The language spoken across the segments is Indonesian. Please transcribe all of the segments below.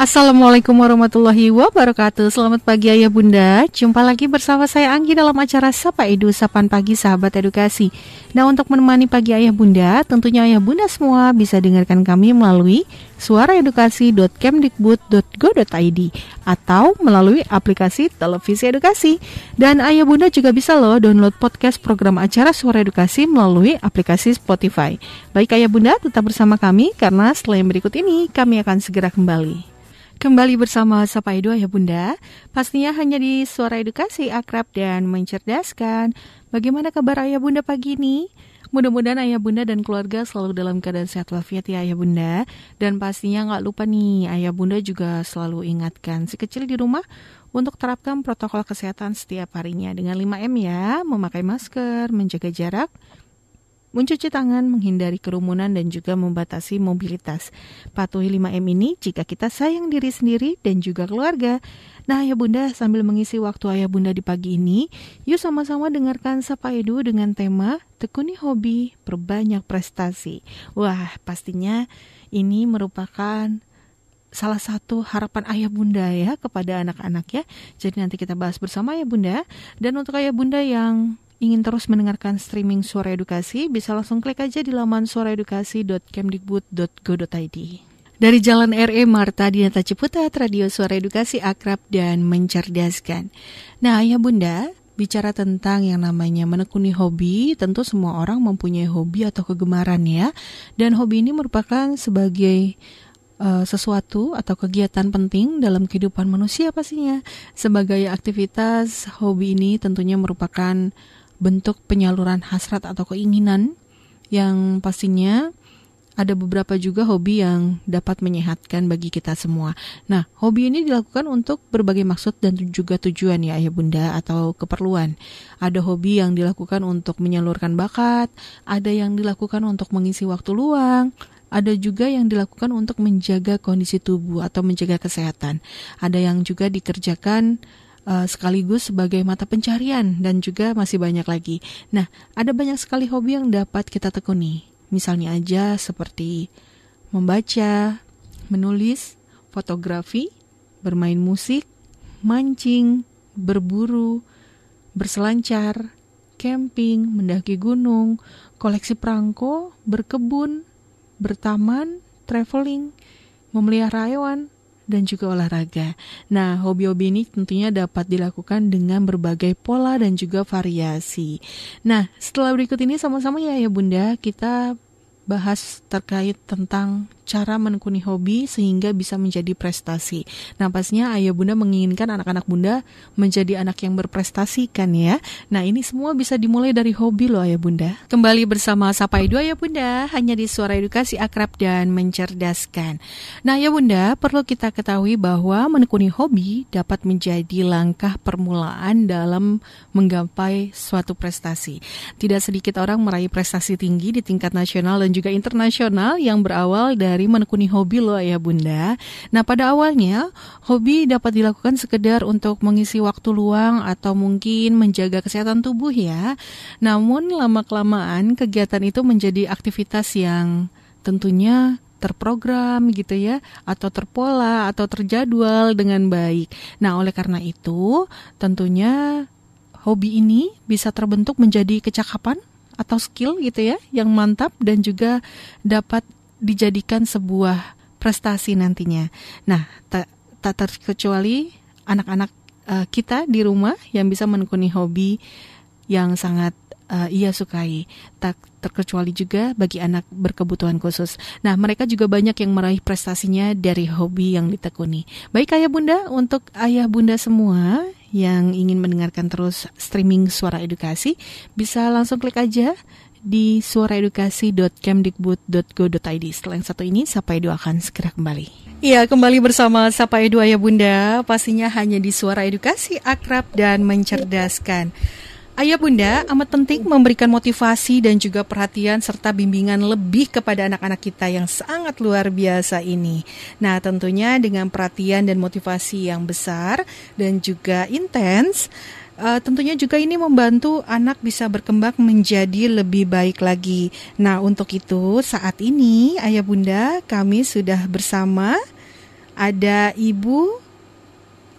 Assalamualaikum warahmatullahi wabarakatuh. Selamat pagi ayah bunda. Jumpa lagi bersama saya Anggi dalam acara Sapa Edu Sapan Pagi Sahabat Edukasi. Nah untuk menemani pagi ayah bunda Tentunya ayah bunda semua bisa dengarkan kami melalui suaraedukasi.kemdikbud.go.id Atau melalui aplikasi televisi edukasi. Dan ayah bunda juga bisa loh download podcast program acara Suara Edukasi melalui aplikasi Spotify. Baik ayah bunda tetap bersama kami Karena yang berikut ini kami akan segera kembali Kembali bersama Sapa Edu ya Bunda. Pastinya hanya di Suara Edukasi Akrab dan Mencerdaskan. Bagaimana kabar Ayah Bunda pagi ini? Mudah-mudahan Ayah Bunda dan keluarga selalu dalam keadaan sehat walafiat ya Ayah Bunda. Dan pastinya nggak lupa nih Ayah Bunda juga selalu ingatkan Si kecil di rumah untuk terapkan protokol kesehatan setiap harinya Dengan 5M ya. Memakai masker, menjaga jarak mencuci tangan, menghindari kerumunan, dan juga membatasi mobilitas. Patuhi 5M ini jika kita sayang diri sendiri dan juga keluarga. Nah, ya bunda, sambil mengisi waktu ayah bunda di pagi ini, yuk sama-sama dengarkan Sapa Edu dengan tema Tekuni Hobi, Perbanyak Prestasi. Wah, pastinya ini merupakan salah satu harapan ayah bunda ya kepada anak-anak ya. Jadi nanti kita bahas bersama ya bunda. Dan untuk ayah bunda yang ingin terus mendengarkan streaming Suara Edukasi, bisa langsung klik aja di laman suaraedukasi.kemdikbud.go.id. Dari Jalan RE Marta Dinata Ciputat, Radio Suara Edukasi Akrab dan Mencerdaskan. Nah, ya Bunda, bicara tentang yang namanya menekuni hobi, tentu semua orang mempunyai hobi atau kegemaran ya. Dan hobi ini merupakan sebagai uh, sesuatu atau kegiatan penting dalam kehidupan manusia pastinya. Sebagai aktivitas, hobi ini tentunya merupakan bentuk penyaluran hasrat atau keinginan yang pastinya ada beberapa juga hobi yang dapat menyehatkan bagi kita semua. Nah, hobi ini dilakukan untuk berbagai maksud dan juga tujuan ya ayah bunda atau keperluan. Ada hobi yang dilakukan untuk menyalurkan bakat, ada yang dilakukan untuk mengisi waktu luang, ada juga yang dilakukan untuk menjaga kondisi tubuh atau menjaga kesehatan. Ada yang juga dikerjakan uh, sekaligus sebagai mata pencarian dan juga masih banyak lagi. Nah, ada banyak sekali hobi yang dapat kita tekuni. Misalnya aja seperti membaca, menulis, fotografi, bermain musik, mancing, berburu, berselancar, camping, mendaki gunung, koleksi perangko, berkebun, bertaman, traveling, memelihara hewan, dan juga olahraga. Nah, hobi-hobi ini tentunya dapat dilakukan dengan berbagai pola dan juga variasi. Nah, setelah berikut ini sama-sama ya ya Bunda, kita bahas terkait tentang cara menekuni hobi sehingga bisa menjadi prestasi. Nah, pastinya ayah bunda menginginkan anak-anak bunda menjadi anak yang berprestasi kan ya. Nah, ini semua bisa dimulai dari hobi loh ayah bunda. Kembali bersama Sapa Edu ayah bunda, hanya di Suara Edukasi Akrab dan Mencerdaskan. Nah, ayah bunda, perlu kita ketahui bahwa menekuni hobi dapat menjadi langkah permulaan dalam menggapai suatu prestasi. Tidak sedikit orang meraih prestasi tinggi di tingkat nasional dan juga internasional yang berawal dari menekuni hobi loh ya bunda. Nah pada awalnya hobi dapat dilakukan sekedar untuk mengisi waktu luang atau mungkin menjaga kesehatan tubuh ya. Namun lama kelamaan kegiatan itu menjadi aktivitas yang tentunya terprogram gitu ya atau terpola atau terjadwal dengan baik. Nah, oleh karena itu tentunya hobi ini bisa terbentuk menjadi kecakapan atau skill gitu ya yang mantap dan juga dapat dijadikan sebuah prestasi nantinya. Nah, tak, tak terkecuali anak-anak uh, kita di rumah yang bisa menekuni hobi yang sangat uh, ia sukai. Tak terkecuali juga bagi anak berkebutuhan khusus. Nah, mereka juga banyak yang meraih prestasinya dari hobi yang ditekuni. Baik ayah bunda, untuk ayah bunda semua yang ingin mendengarkan terus streaming suara edukasi, bisa langsung klik aja di suaraedukasi.kemdikbud.go.id. Setelah yang satu ini, Sapa Edu akan segera kembali. Iya, kembali bersama Sapa Edu Ayah Bunda, pastinya hanya di Suara Edukasi, akrab dan mencerdaskan. Ayah Bunda, amat penting memberikan motivasi dan juga perhatian serta bimbingan lebih kepada anak-anak kita yang sangat luar biasa ini. Nah, tentunya dengan perhatian dan motivasi yang besar dan juga intens, uh, tentunya juga ini membantu anak bisa berkembang menjadi lebih baik lagi. Nah, untuk itu saat ini Ayah Bunda kami sudah bersama ada Ibu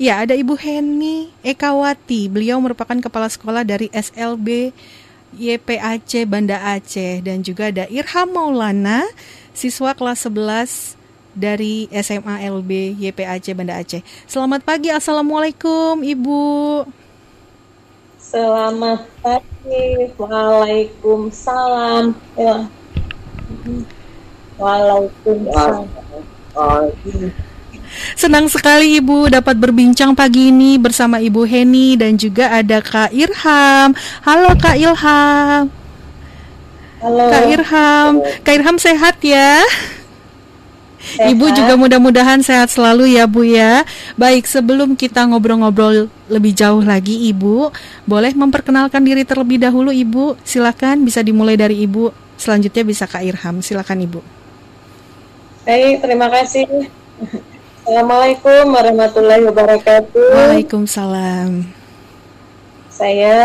Ya, ada Ibu Heni Ekawati. Beliau merupakan kepala sekolah dari SLB YPAC Banda Aceh dan juga ada Irham Maulana, siswa kelas 11 dari SMA LB YPAC Banda Aceh. Selamat pagi, Assalamualaikum Ibu. Selamat pagi, Waalaikumsalam. Ya. Waalaikumsalam. Senang sekali Ibu dapat berbincang pagi ini bersama Ibu Heni dan juga ada Kak Irham. Halo Kak Ilham. Halo. Kak Irham. Kak Irham sehat ya? Sehat. Ibu juga mudah-mudahan sehat selalu ya Bu ya. Baik, sebelum kita ngobrol-ngobrol lebih jauh lagi Ibu, boleh memperkenalkan diri terlebih dahulu Ibu. Silakan bisa dimulai dari Ibu. Selanjutnya bisa Kak Irham. Silakan Ibu. Baik, terima kasih. Assalamualaikum warahmatullahi wabarakatuh. Waalaikumsalam. Saya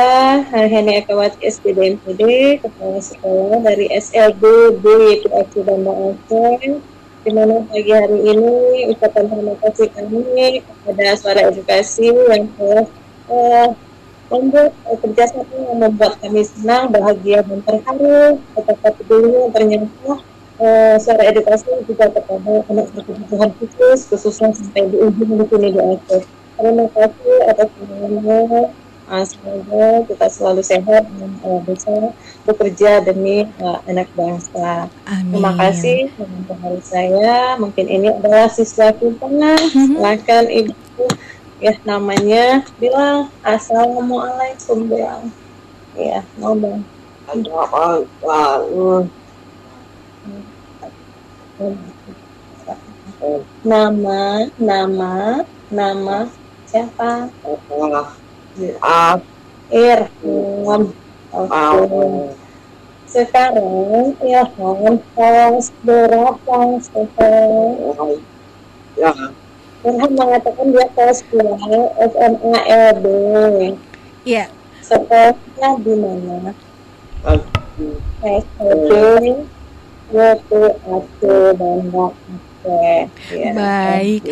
Heni Ekawati SPD MPD, Kepala Sekolah dari SLB BYPAC Banda Aceh. Di mana pagi hari ini ucapan terima kasih kami kepada Suara Edukasi yang telah uh, membuat uh, kerjasama yang membuat kami senang, bahagia, dan terharu. Betapa pedulinya ternyata uh, suara edukasi juga kepada anak berkebutuhan khusus, khususnya sampai di ujung di sini di Aceh. Terima kasih atas semuanya. Uh, semoga kita selalu sehat dan uh, bisa bekerja demi uh, anak bangsa. Amin. Terima kasih teman-teman saya. Mungkin ini adalah siswa kita. Silakan ibu ya namanya bilang assalamualaikum bilang ya ngomong nama nama nama siapa? Irfan oke sekarang Irfan kelas berapa sekarang Irfan mengatakan dia kelas 2 SMA LB Iya. sekolahnya di mana? SD YPAC Banda Aceh ya. Baik.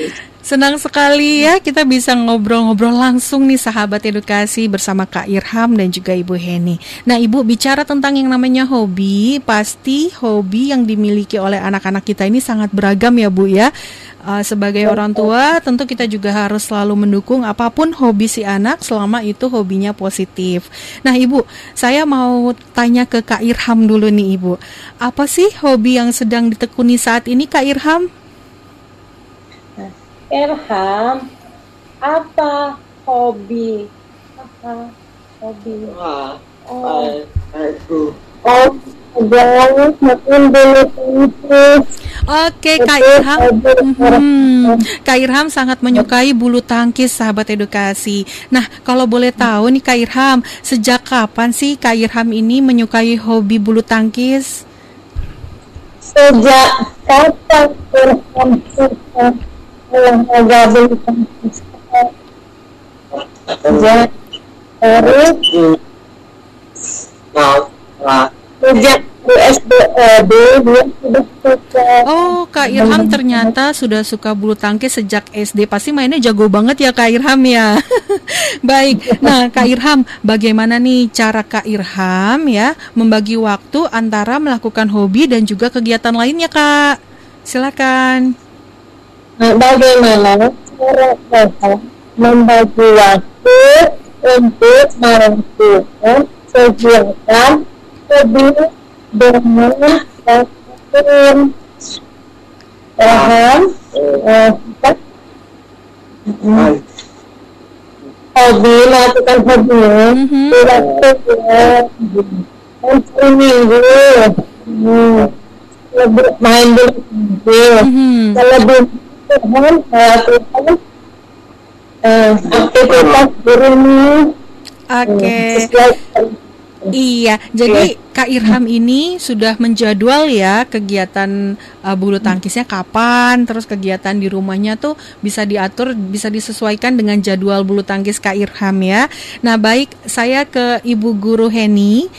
Senang sekali ya kita bisa ngobrol-ngobrol langsung nih sahabat edukasi bersama Kak Irham dan juga Ibu Heni. Nah Ibu bicara tentang yang namanya hobi, pasti hobi yang dimiliki oleh anak-anak kita ini sangat beragam ya Bu ya. Uh, sebagai orang tua tentu kita juga harus selalu mendukung apa pun hobi si anak selama itu hobinya positif. Nah Ibu, saya mau tanya ke Kak Irham dulu nih Ibu. Apa sih hobi yang sedang ditekuni saat ini Kak Irham? Irham apa hobi apa hobi oh oh Oke, Kak Irham. Hmm, Kak Irham sangat menyukai bulu tangkis, sahabat edukasi. Nah, kalau boleh tahu nih Kak Irham, sejak kapan sih Kak Irham ini menyukai hobi bulu tangkis? sejak kapan Irham suka olahraga bulu tangkis sejak dari sejak dia sudah suka Oh, Kak Irham ternyata sudah suka bulu tangkis sejak SD. Pasti mainnya jago banget ya Kak Irham ya. Baik. Nah, Kak Irham, bagaimana nih cara Kak Irham ya membagi waktu antara melakukan hobi dan juga kegiatan lainnya, Kak? Silakan. Nah, bagaimana cara membagi waktu untuk melakukan kegiatan hobi dengan eh, kita hobi melakukan hobi di waktu yang seminggu hmm. lebih main dulu kalau belum Tuhan melakukan aktivitas di rumah Oke. sesuai Iya, jadi Kak Irham ini sudah menjadwal ya kegiatan uh, bulu tangkisnya kapan, terus kegiatan di rumahnya tuh bisa diatur, bisa disesuaikan dengan jadwal bulu tangkis Kak Irham ya. Nah, baik, saya ke Ibu Guru Heni.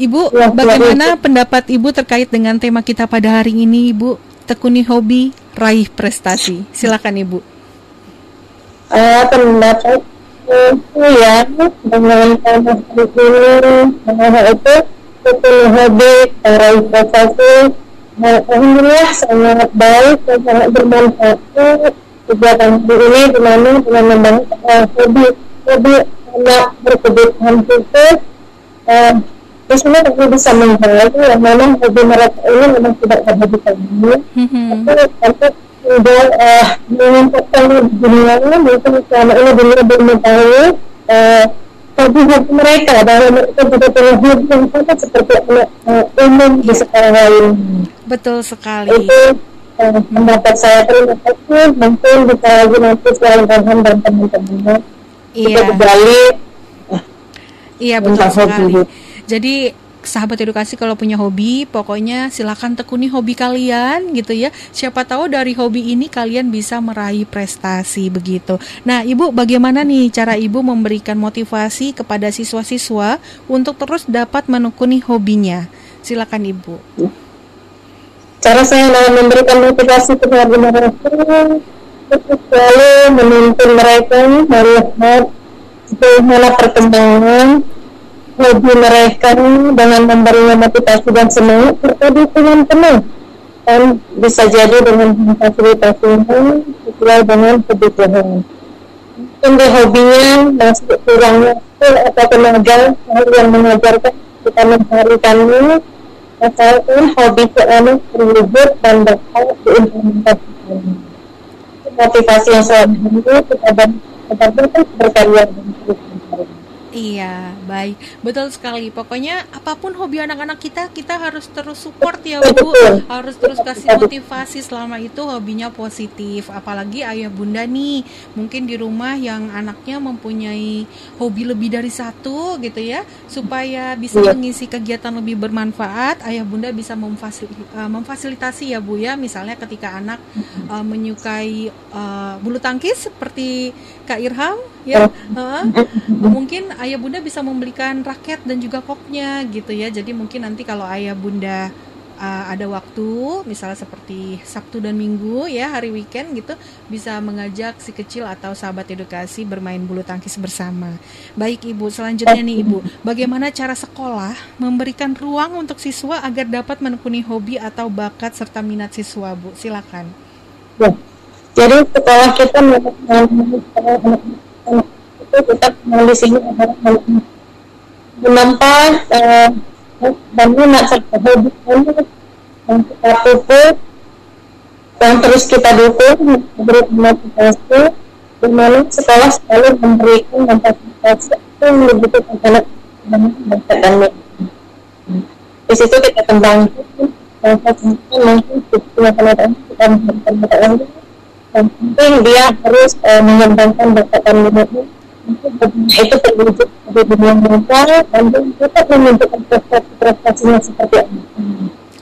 Ibu, Ya, bagaimana pendapat Ibu terkait dengan tema kita pada hari ini, Ibu? Tekuni hobi, raih prestasi? Silakan Ibu. Uh, pendapat itu ya dengan tanah ini hal itu itu hobi raih prestasi Alhamdulillah sangat baik dan sangat bermanfaat kegiatan ini di mana dengan membangun uh, hobi hobi anak berkebutuhan khusus uh, terus ini aku bisa menghargai yang memang hobi mereka ini memang tidak ada di kami tapi tapi sudah uh, menyampaikan di dunia ini mungkin selama ini dunia belum mengetahui uh, mereka bahwa mereka juga punya hobi yang sama seperti anak uh, umum di sekolah lain betul sekali. Itu uh, pendapat saya. Terima kasih. Mungkin bisa lagi nanti selain Rehan dan teman-temannya. Iya. kita kembali. Iya betul sekali. jadi sahabat edukasi kalau punya hobi pokoknya silakan tekuni hobi kalian gitu ya. Siapa tahu dari hobi ini kalian bisa meraih prestasi begitu. Nah ibu bagaimana nih cara ibu memberikan motivasi kepada siswa-siswa untuk terus dapat menekuni hobinya? Silakan ibu. Cara saya memberikan motivasi kepada mereka selalu menuntun mereka melihat bagaimana perkembangan hobi mereka dengan memberinya motivasi dan semangat terjadi dengan penuh. Dan bisa jadi dengan fasilitasinya sesuai dengan kebutuhan. Mungkin hobinya masih kurangnya atau tenaga yang mengajarkan kita mencarikannya asalkan hobi seorang terwujud dan dapat diimplementasikan. Motivasi yang selalu kepada kepada berkarya dan berkarya Iya, baik. Betul sekali. Pokoknya apa pun hobi anak-anak kita, kita harus terus support ya, Bu. Harus terus kasih motivasi selama itu hobinya positif. Apalagi ayah bunda nih, mungkin di rumah yang anaknya mempunyai hobi lebih dari satu gitu ya, supaya bisa iya. mengisi kegiatan lebih bermanfaat, ayah bunda bisa eh, memfasilitasi ya, Bu ya. Misalnya ketika anak uh, menyukai uh, bulu tangkis seperti Kak Irham ya, uh, mungkin ayah bunda bisa membelikan raket dan juga koknya gitu ya. Jadi mungkin nanti kalau ayah bunda uh, ada waktu misalnya seperti Sabtu dan Minggu ya hari weekend gitu bisa mengajak si kecil atau sahabat edukasi bermain bulu tangkis bersama. Baik ibu. Selanjutnya nih ibu. Bagaimana cara sekolah memberikan ruang untuk siswa agar dapat menekuni hobi atau bakat serta minat siswa bu? Silakan. Jadi sekolah kita itu kita di sini adalah menambah uh, bangunan serta hobi yang kita pupuk yang terus kita dukung beri motivasi. Di mana sekolah selalu memberikan motivasi. Itu yang dibutuhkan anak dan di situ kita kembangkan dan mungkin punya penonton kita memberikan dan penting dia harus uh, mengembangkan bakat dan minatnya itu terwujud di dunia nyata dan tetap menunjukkan prestasi-prestasinya seperti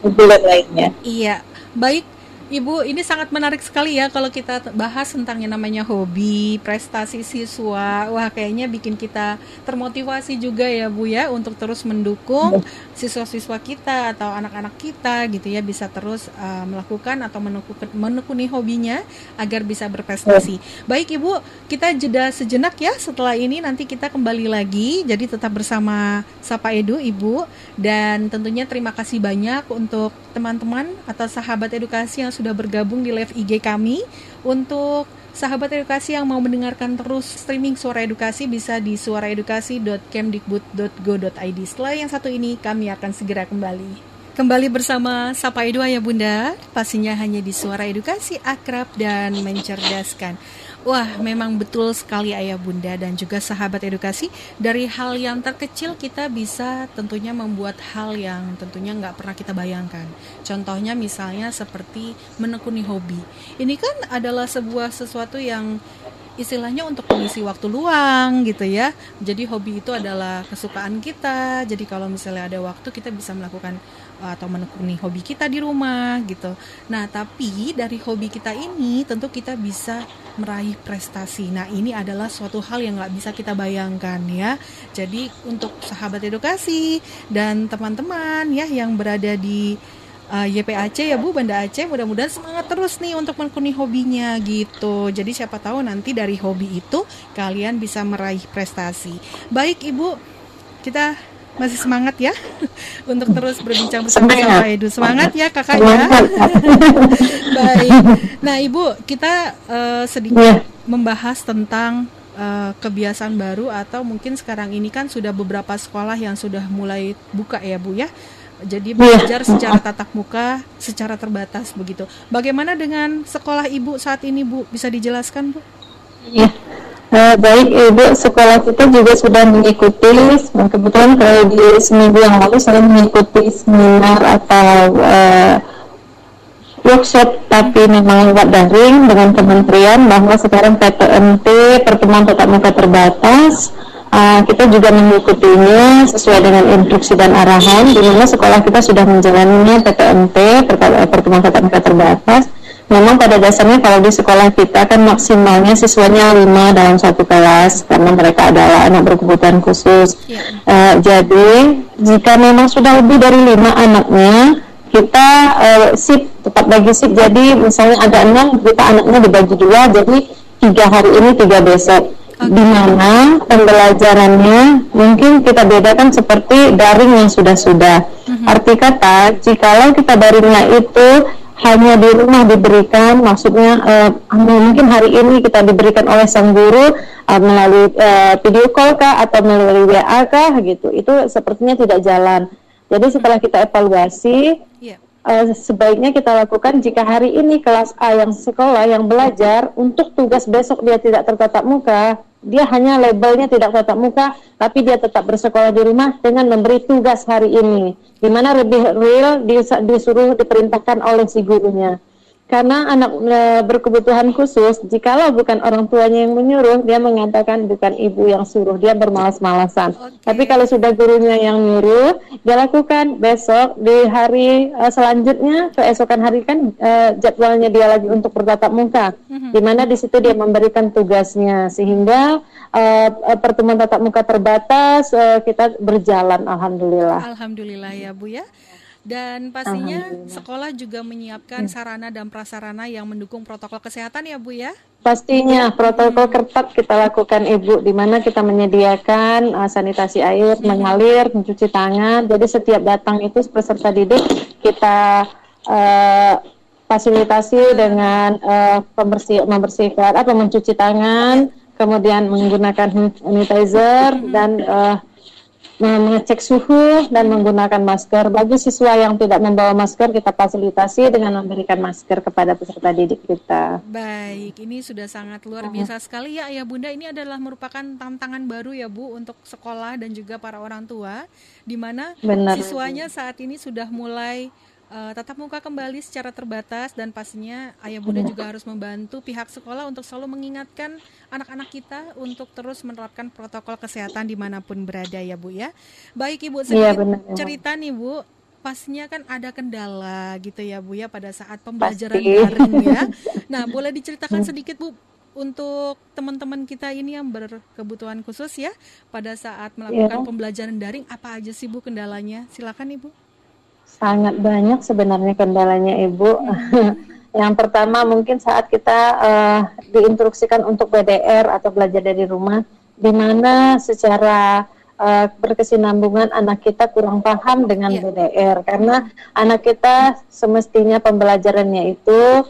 bulan lainnya. Iya, baik Ibu, ini sangat menarik sekali ya kalau kita bahas tentang yang namanya hobi, prestasi siswa. Wah, kayaknya bikin kita termotivasi juga ya, Bu ya, untuk terus mendukung siswa-siswa kita atau anak-anak kita gitu ya bisa terus uh, melakukan atau menekuni, menekuni hobinya agar bisa berprestasi. Baik, Ibu, kita jeda sejenak ya. Setelah ini nanti kita kembali lagi. Jadi tetap bersama Sapa Edu, Ibu, dan tentunya terima kasih banyak untuk teman-teman atau sahabat edukasi yang sudah bergabung di live IG kami. Untuk sahabat edukasi yang mau mendengarkan terus streaming suara edukasi bisa di suaraedukasi.kemdikbud.go.id. Setelah yang satu ini kami akan segera kembali. Kembali bersama Sapa Edu ya Bunda, pastinya hanya di Suara Edukasi Akrab dan Mencerdaskan. Wah, memang betul sekali Ayah Bunda dan juga sahabat edukasi. Dari hal yang terkecil kita bisa tentunya membuat hal yang tentunya nggak pernah kita bayangkan. Contohnya misalnya seperti menekuni hobi. Ini kan adalah sebuah sesuatu yang istilahnya untuk mengisi waktu luang gitu ya. Jadi hobi itu adalah kesukaan kita. Jadi kalau misalnya ada waktu kita bisa melakukan atau menekuni hobi kita di rumah gitu. Nah, tapi dari hobi kita ini tentu kita bisa meraih prestasi. Nah, ini adalah suatu hal yang nggak bisa kita bayangkan ya. Jadi untuk sahabat edukasi dan teman-teman ya yang berada di uh, YPAC ya Bu Banda Aceh mudah-mudahan semangat terus nih untuk menekuni hobinya gitu jadi siapa tahu nanti dari hobi itu kalian bisa meraih prestasi baik Ibu kita masih semangat ya untuk terus berbincang bersama sama Edu. Semangat ya kakaknya. Baik. Nah ibu kita uh, sedikit yeah. membahas tentang uh, kebiasaan baru atau mungkin sekarang ini kan sudah beberapa sekolah yang sudah mulai buka ya bu ya. Jadi iya. belajar secara tatap muka, secara terbatas begitu. Bagaimana dengan sekolah ibu saat ini bu? Bisa dijelaskan bu? Iya. Uh, baik Ibu, sekolah kita juga sudah mengikuti, kebetulan kalau di seminggu yang lalu saya mengikuti seminar atau uh, workshop tapi memang lewat daring dengan kementerian bahwa sekarang PTMT pertemuan tatap muka terbatas. Uh, kita juga mengikutinya sesuai dengan instruksi dan arahan di mana sekolah kita sudah menjalaninya PTMT pertemuan tatap muka terbatas memang pada dasarnya kalau di sekolah kita kan maksimalnya siswanya lima dalam satu kelas karena mereka adalah anak berkebutuhan khusus. Ya. Uh, jadi jika memang sudah lebih dari lima anaknya kita uh, sip tetap bagi sip. Jadi misalnya ada enam kita anaknya dibagi dua jadi tiga hari ini tiga besok. Okay. Di mana pembelajarannya mungkin kita bedakan seperti daring yang sudah-sudah. Mhm. -huh. Arti kata, jikalau kita daringnya itu hanya di rumah diberikan maksudnya uh, mungkin hari ini kita diberikan oleh sang guru uh, melalui uh, video call kah atau melalui WA kah gitu itu sepertinya tidak jalan jadi setelah kita evaluasi yeah. Uh, sebaiknya kita lakukan jika hari ini kelas A yang sekolah yang belajar untuk tugas besok dia tidak tertatap muka dia hanya labelnya tidak tatap muka, tapi dia tetap bersekolah di rumah dengan memberi tugas hari ini, di mana lebih real disuruh diperintahkan oleh si gurunya. Karena anak e, berkebutuhan khusus, jikalau bukan orang tuanya yang menyuruh, dia mengatakan bukan ibu yang suruh, dia bermalas-malasan. Okay. Tapi kalau sudah gurunya yang nyuruh, dia lakukan besok di hari e, selanjutnya, keesokan hari kan e, jadwalnya dia lagi untuk bertatap muka, mm-hmm. di mana di situ dia memberikan tugasnya, sehingga e, pertemuan tatap muka terbatas e, kita berjalan, alhamdulillah. Alhamdulillah ya bu ya. Dan pastinya sekolah juga menyiapkan ya. sarana dan prasarana yang mendukung protokol kesehatan ya Bu ya? Pastinya protokol ketat kita lakukan Ibu di mana kita menyediakan uh, sanitasi air, hmm. mengalir, mencuci tangan. Jadi setiap datang itu peserta didik kita uh, fasilitasi dengan uh, pembersih membersihkan atau mencuci tangan, kemudian menggunakan sanitizer hmm. dan uh, mengecek suhu dan menggunakan masker. Bagi siswa yang tidak membawa masker, kita fasilitasi dengan memberikan masker kepada peserta didik kita. Baik, ini sudah sangat luar biasa sekali ya, ya Bunda. Ini adalah merupakan tantangan baru ya Bu untuk sekolah dan juga para orang tua, di mana siswanya saat ini sudah mulai uh, tatap muka kembali secara terbatas dan pastinya ayah bunda juga harus membantu pihak sekolah untuk selalu mengingatkan anak-anak kita untuk terus menerapkan protokol kesehatan di mana pun berada ya bu ya. Baik ibu sedikit ya, cerita nih bu, pastinya kan ada kendala gitu ya bu ya pada saat pembelajaran Pasti. daring ya. Nah boleh diceritakan sedikit bu untuk teman-teman kita ini yang berkebutuhan khusus ya pada saat melakukan ya. pembelajaran daring apa aja sih bu kendalanya? Silakan ibu. Sangat banyak sebenarnya kendalanya Ibu. Yang pertama mungkin saat kita uh, diinstruksikan untuk BDR atau belajar dari rumah, di mana secara uh, berkesinambungan anak kita kurang paham dengan yeah. BDR karena anak kita semestinya pembelajarannya itu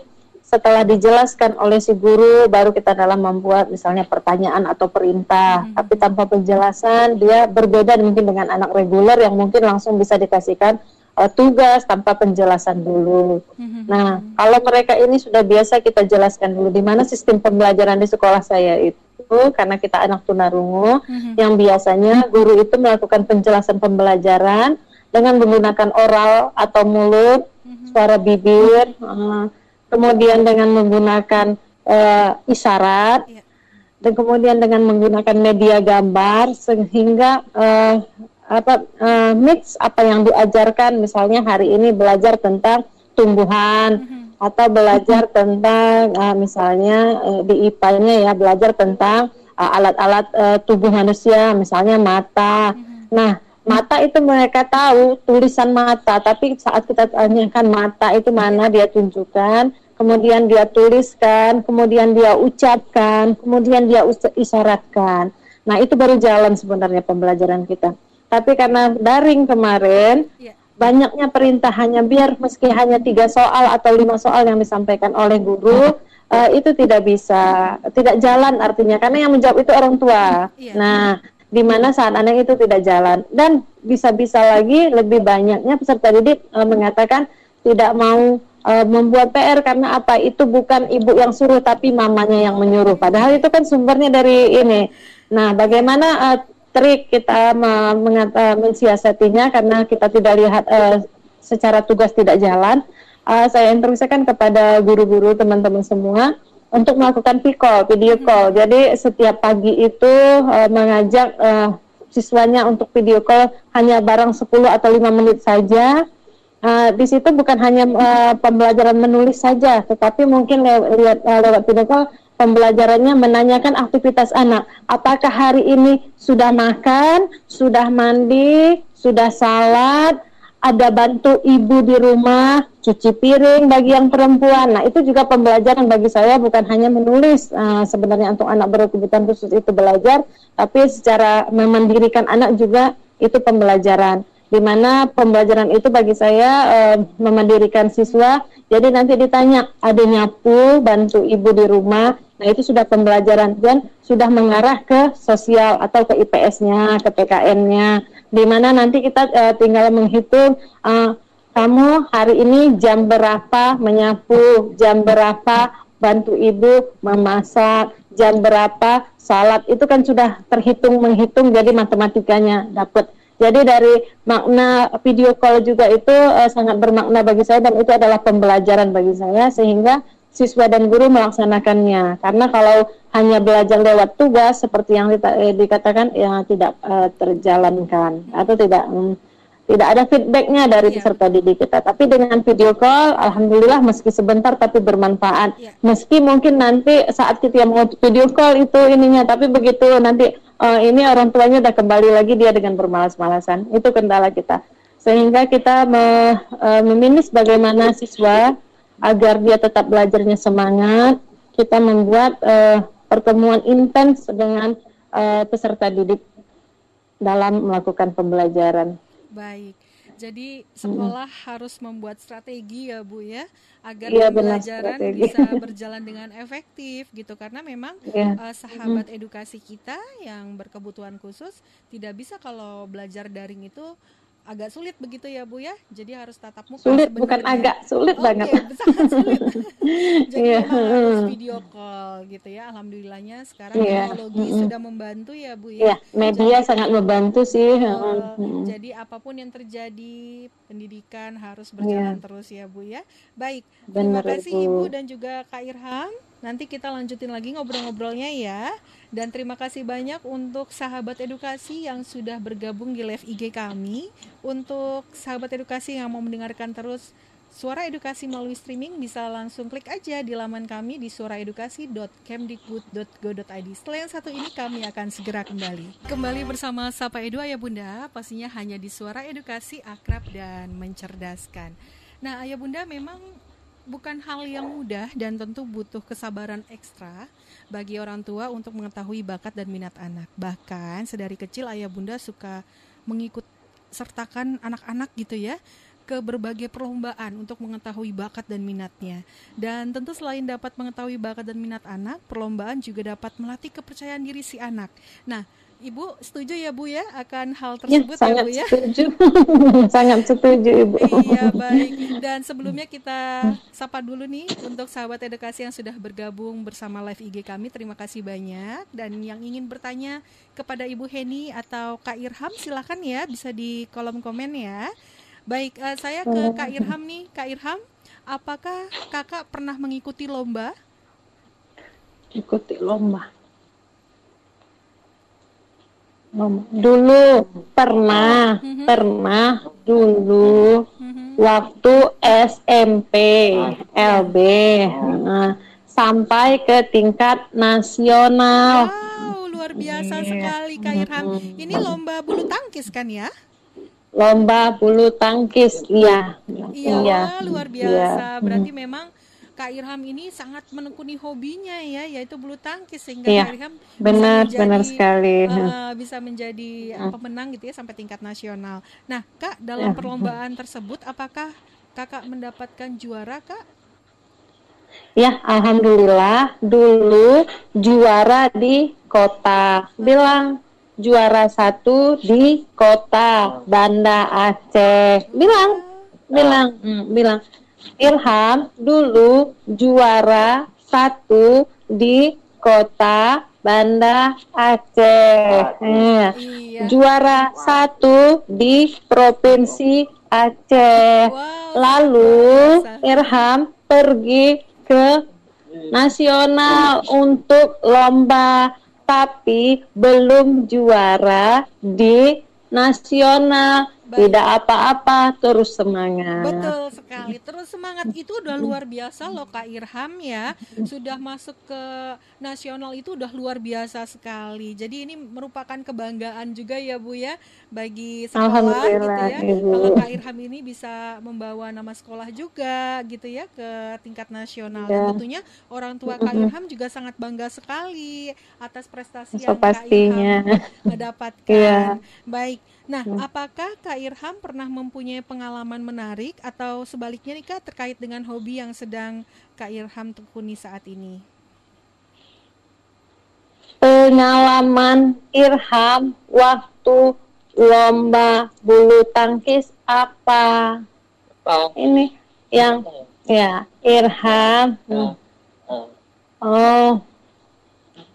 setelah dijelaskan oleh si guru baru kita dalam membuat misalnya pertanyaan atau perintah hmm. tapi tanpa penjelasan dia berbeda mungkin dengan anak reguler yang mungkin langsung bisa dikasihkan uh, tugas tanpa penjelasan dulu. Mm-hmm. Nah, kalau mereka ini sudah biasa kita jelaskan dulu di mana sistem pembelajaran di sekolah saya itu karena kita anak tunarungu mm-hmm. yang biasanya guru itu melakukan penjelasan pembelajaran dengan menggunakan oral atau mulut, mm-hmm. suara bibir, uh, kemudian dengan menggunakan uh, isyarat. Yeah. Dan kemudian dengan menggunakan media gambar sehingga uh, apa uh, mix apa yang diajarkan misalnya hari ini belajar tentang tumbuhan mm-hmm. atau belajar tentang uh, misalnya uh, di IPA-nya ya belajar tentang uh, alat-alat uh, tubuh manusia misalnya mata. Mm-hmm. Nah, Mata itu mereka tahu tulisan mata, tapi saat kita tanyakan mata itu mana dia tunjukkan, kemudian dia tuliskan, kemudian dia ucapkan, kemudian dia isyaratkan. Nah, itu baru jalan sebenarnya pembelajaran kita. Tapi karena daring kemarin, yeah. banyaknya perintah hanya biar meski hanya tiga soal atau lima soal yang disampaikan oleh guru, uh, itu tidak bisa, tidak jalan artinya karena yang menjawab itu orang tua. Yeah. Nah, di mana saat anak itu tidak jalan dan bisa-bisa lagi lebih banyaknya peserta didik e, mengatakan tidak mau e, membuat PR karena apa itu bukan ibu yang suruh tapi mamanya yang menyuruh padahal itu kan sumbernya dari ini nah bagaimana e, trik kita mengata, mensiasatinya karena kita tidak lihat e, secara tugas tidak jalan e, saya instruksikan kepada guru-guru teman-teman semua untuk melakukan call, video hmm. call. Jadi setiap pagi itu uh, mengajak uh, siswanya untuk video call hanya barang 10 atau 5 menit saja. Uh, di situ bukan hanya uh, pembelajaran menulis saja, tetapi mungkin lew lihat uh, lewat video call pembelajarannya menanyakan aktivitas anak. Apakah hari ini sudah makan, sudah mandi, sudah salat, ada bantu ibu di rumah, cuci piring bagi yang perempuan. Nah, itu juga pembelajaran bagi saya bukan hanya menulis uh, sebenarnya untuk anak berkebutuhan khusus itu belajar, tapi secara memandirikan anak juga itu pembelajaran. Di mana pembelajaran itu bagi saya uh, memandirikan siswa. Jadi nanti ditanya, ada nyapu, bantu ibu di rumah. Nah, itu sudah pembelajaran dan sudah mengarah ke sosial atau ke IPS-nya, ke PKN-nya di mana nanti kita uh, tinggal menghitung uh, kamu hari ini jam berapa menyapu, jam berapa bantu ibu memasak, jam berapa salat itu kan sudah terhitung menghitung jadi matematikanya dapat. Jadi dari makna video call juga itu uh, sangat bermakna bagi saya dan itu adalah pembelajaran bagi saya sehingga siswa dan guru melaksanakannya. Karena kalau hanya belajar lewat tugas seperti yang eh, dikatakan ya tidak uh, terjalankan atau tidak um, tidak ada feedbacknya dari yeah. peserta didik kita. Tapi dengan video call, alhamdulillah meski sebentar tapi bermanfaat. Yeah. Meski mungkin nanti saat kita mau video call itu ininya, tapi begitu nanti uh, ini orang tuanya udah kembali lagi dia dengan bermalas-malasan. Itu kendala kita. Sehingga kita me, uh, meminis bagaimana siswa agar dia tetap belajarnya semangat, kita membuat uh, pertemuan intens dengan uh, peserta didik dalam melakukan pembelajaran. Baik. Jadi sekolah hmm. harus membuat strategi ya Bu ya agar ya, pembelajaran benar, bisa berjalan dengan efektif gitu karena memang ya. uh, sahabat hmm. edukasi kita yang berkebutuhan khusus tidak bisa kalau belajar daring itu agak sulit begitu ya Bu ya. Jadi harus tatap muka. Sulit sebenarnya. bukan agak, sulit okay, banget. sangat sulit. Jadi yeah. memang harus video call gitu ya. Alhamdulillahnya sekarang yeah. teknologi mm -hmm. sudah membantu ya Bu ya. Yeah, media jadi, sangat membantu sih. Uh, Jadi apa pun yang terjadi pendidikan harus berjalan yeah. terus ya Bu ya. Baik. Benar, Terima kasih Bu. Ibu dan juga Kak Irham. Nanti kita lanjutin lagi ngobrol-ngobrolnya ya. Dan terima kasih banyak untuk sahabat edukasi yang sudah bergabung di live IG kami. Untuk sahabat edukasi yang mau mendengarkan terus Suara Edukasi melalui streaming bisa langsung klik aja di laman kami di suaraedukasi.kemdikbud.go.id. Setelah yang satu ini kami akan segera kembali. Kembali bersama Sapa Edu Ayah Bunda, pastinya hanya di Suara Edukasi akrab dan mencerdaskan. Nah, Ayah Bunda memang bukan hal yang mudah dan tentu butuh kesabaran ekstra bagi orang tua untuk mengetahui bakat dan minat anak. Bahkan sedari kecil ayah bunda suka mengikut sertakan anak-anak gitu ya ke berbagai perlombaan untuk mengetahui bakat dan minatnya. Dan tentu selain dapat mengetahui bakat dan minat anak, perlombaan juga dapat melatih kepercayaan diri si anak. Nah, Ibu setuju ya Bu ya akan hal ya, tersebut ya, sangat ya Bu ya? Setuju. sangat setuju Ibu. Iya baik. Dan sebelumnya kita sapa dulu nih untuk sahabat edukasi yang sudah bergabung bersama live IG kami. Terima kasih banyak. Dan yang ingin bertanya kepada Ibu Heni atau Kak Irham silahkan ya bisa di kolom komen ya. Baik, uh, saya ke Kak Irham nih. Kak Irham, apakah kakak pernah mengikuti lomba? Ikuti lomba Dulu pernah, mm-hmm. pernah dulu mm-hmm. waktu SMP, LB, nah, sampai ke tingkat nasional. Wow, luar biasa yeah. sekali Kak Irham. Ini lomba bulu tangkis kan ya? lomba bulu tangkis. Iya. Iya, iya. luar biasa. Iya. Berarti memang Kak Irham ini sangat menekuni hobinya ya, yaitu bulu tangkis sehingga ya, Kak Irham benar, bisa menjadi, benar sekali. Uh, bisa menjadi hmm. pemenang gitu ya sampai tingkat nasional. Nah, Kak dalam ya. perlombaan tersebut apakah Kakak mendapatkan juara, Kak? Ya, alhamdulillah dulu juara di kota. Bilang juara satu di kota Banda Aceh. Bilang, bilang, hmm, bilang Ilham dulu juara satu di kota Banda Aceh. Eh, iya. Juara satu di provinsi Aceh. Lalu Irham pergi ke nasional untuk lomba tapi belum juara di nasional tidak apa-apa, terus semangat. Betul sekali. Terus semangat itu udah luar biasa loh Kak Irham ya. Sudah masuk ke nasional itu udah luar biasa sekali. Jadi ini merupakan kebanggaan juga ya Bu ya bagi sekolah gitu ya. Ibu. Kalau Kak Irham ini bisa membawa nama sekolah juga gitu ya ke tingkat nasional. Ya. Tentunya orang tua Kak Irham juga sangat bangga sekali atas prestasi so, yang pastinya. Kak Irham mendapatkan. Ya. Baik. Nah, hmm. apakah Kak Irham pernah mempunyai pengalaman menarik atau sebaliknya nih Kak terkait dengan hobi yang sedang Kak Irham tekuni saat ini? Pengalaman Irham waktu lomba bulu tangkis apa? Oh. Ini yang ya Irham. Hmm. Oh.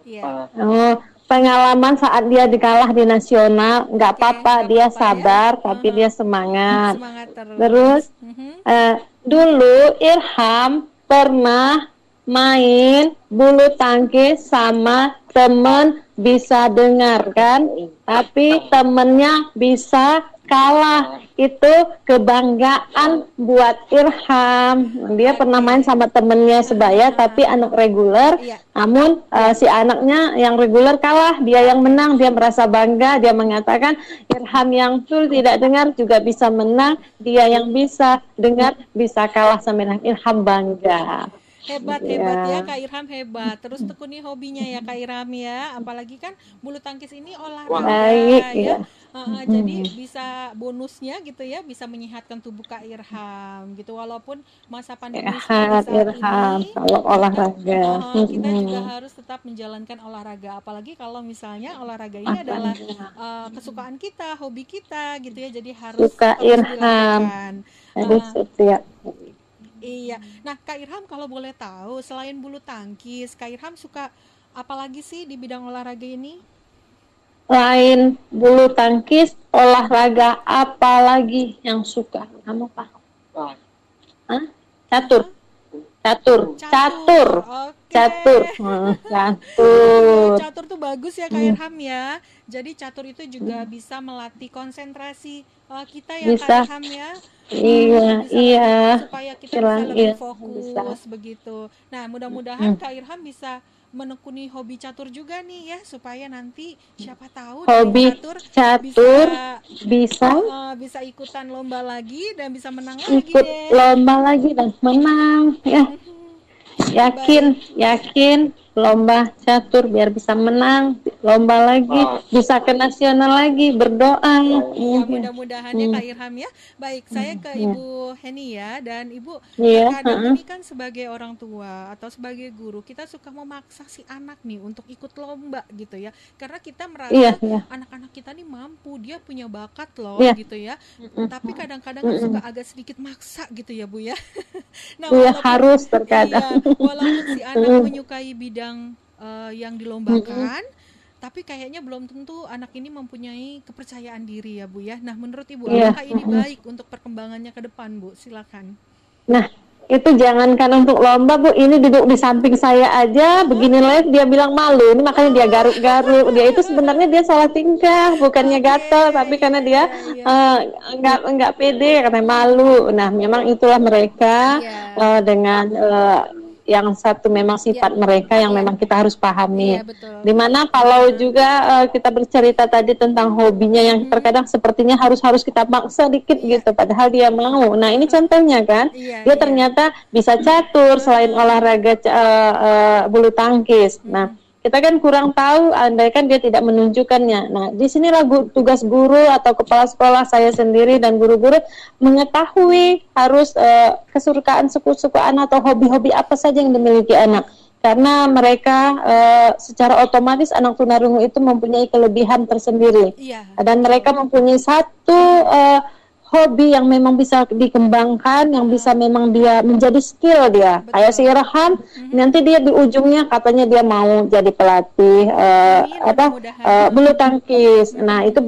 Yeah. Oh, pengalaman saat dia dikalah di nasional nggak apa-apa dia ya. sabar ya. tapi dia semangat, semangat terus, terus uh-huh. uh, dulu Irham pernah main bulu tangkis sama temen bisa dengarkan tapi temennya bisa kalah itu kebanggaan buat Irham. Dia pernah main sama temennya sebaya tapi anak reguler. Iya. namun uh, si anaknya yang reguler kalah. Dia yang menang dia merasa bangga. Dia mengatakan Irham yang full tidak dengar juga bisa menang. Dia yang bisa dengar bisa kalah sama Irham. Bangga. Hebat yeah. hebat ya Kak Irham hebat. Terus tekuni hobinya ya Kak Irham ya. Apalagi kan bulu tangkis ini olahraga Baik, ya, ya. Uh, uh, jadi bisa bonusnya gitu ya bisa menyehatkan tubuh Kak Irham gitu. Walaupun masa pandemi saat Irham, ini kalau olahraga. uh, kita juga harus tetap menjalankan olahraga. Apalagi kalau misalnya olahraga ini Apa adalah uh, kesukaan kita hobi kita gitu ya. Jadi harus Suka Irham. uh, setiap Iya. Nah, Kak Irham kalau boleh tahu, selain bulu tangkis, Kak Irham suka apa lagi sih di bidang olahraga ini? Lain bulu tangkis, olahraga apa lagi yang suka? Kamu Pak? Hah? Catur. Catur. Catur. Catur. Catur. Catur tuh bagus ya Kak hmm. Irham ya. Jadi catur itu juga bisa melatih konsentrasi uh, kita ya bisa. Kak Irham ya iya iya supaya kita Silang, bisa lebih iya, fokus bisa. begitu nah mudah-mudahan hmm. Kak Irham bisa menekuni hobi catur juga nih ya supaya nanti siapa tahu hobi catur, catur bisa bisa, uh, bisa ikutan lomba lagi dan bisa menang lagi ikut lomba lagi dan menang ya. Yakin Baik. yakin lomba catur biar bisa menang lomba lagi oh. bisa ke nasional lagi berdoa ya mudah-mudahan ya hmm. Kak Irham ya baik saya ke hmm. Ibu Heni ya dan Ibu yeah. kadang uh -huh. ini kan sebagai orang tua atau sebagai guru kita suka memaksa si anak nih untuk ikut lomba gitu ya karena kita merasa yeah, yeah. anak-anak kita nih mampu dia punya bakat loh yeah. gitu ya tapi kadang-kadang kan suka agak sedikit maksa gitu ya Bu ya nah yeah, harus terkadang iya, walaupun si anak menyukai bidang bidang uh, yang dilombakan, mm-hmm. tapi kayaknya belum tentu anak ini mempunyai kepercayaan diri ya Bu ya. Nah, menurut Ibu yeah. apakah ini baik untuk perkembangannya ke depan Bu? Silakan. Nah, itu jangankan untuk lomba bu ini duduk di samping saya aja begini live dia bilang malu ini makanya dia garuk-garuk dia itu sebenarnya dia salah tingkah bukannya gatel tapi karena dia uh, nggak nggak pede karena malu nah memang itulah mereka uh, dengan uh, yang satu memang sifat ya. mereka yang ya. memang kita harus pahami. Ya, betul. Di mana kalau juga uh, kita bercerita tadi tentang hobinya yang hmm. terkadang sepertinya harus harus kita maksa dikit ya. gitu, padahal dia mau. Nah ini contohnya kan, ya, dia ya. ternyata bisa catur selain olahraga uh, uh, bulu tangkis. Hmm. Nah kita kan kurang tahu andai kan dia tidak menunjukkannya. Nah, di sinilah gu tugas guru atau kepala sekolah saya sendiri dan guru-guru mengetahui harus uh, kesukaan suku-suku anak atau hobi-hobi apa saja yang dimiliki anak. Karena mereka uh, secara otomatis anak tunarungu itu mempunyai kelebihan tersendiri. Iya. Dan mereka mempunyai satu uh, hobi yang memang bisa dikembangkan, yang bisa memang dia menjadi skill dia. Betul. Kayak si Irham, mm-hmm. nanti dia di ujungnya katanya dia mau jadi pelatih uh, apa uh, bulu tangkis. Mm-hmm. Nah itu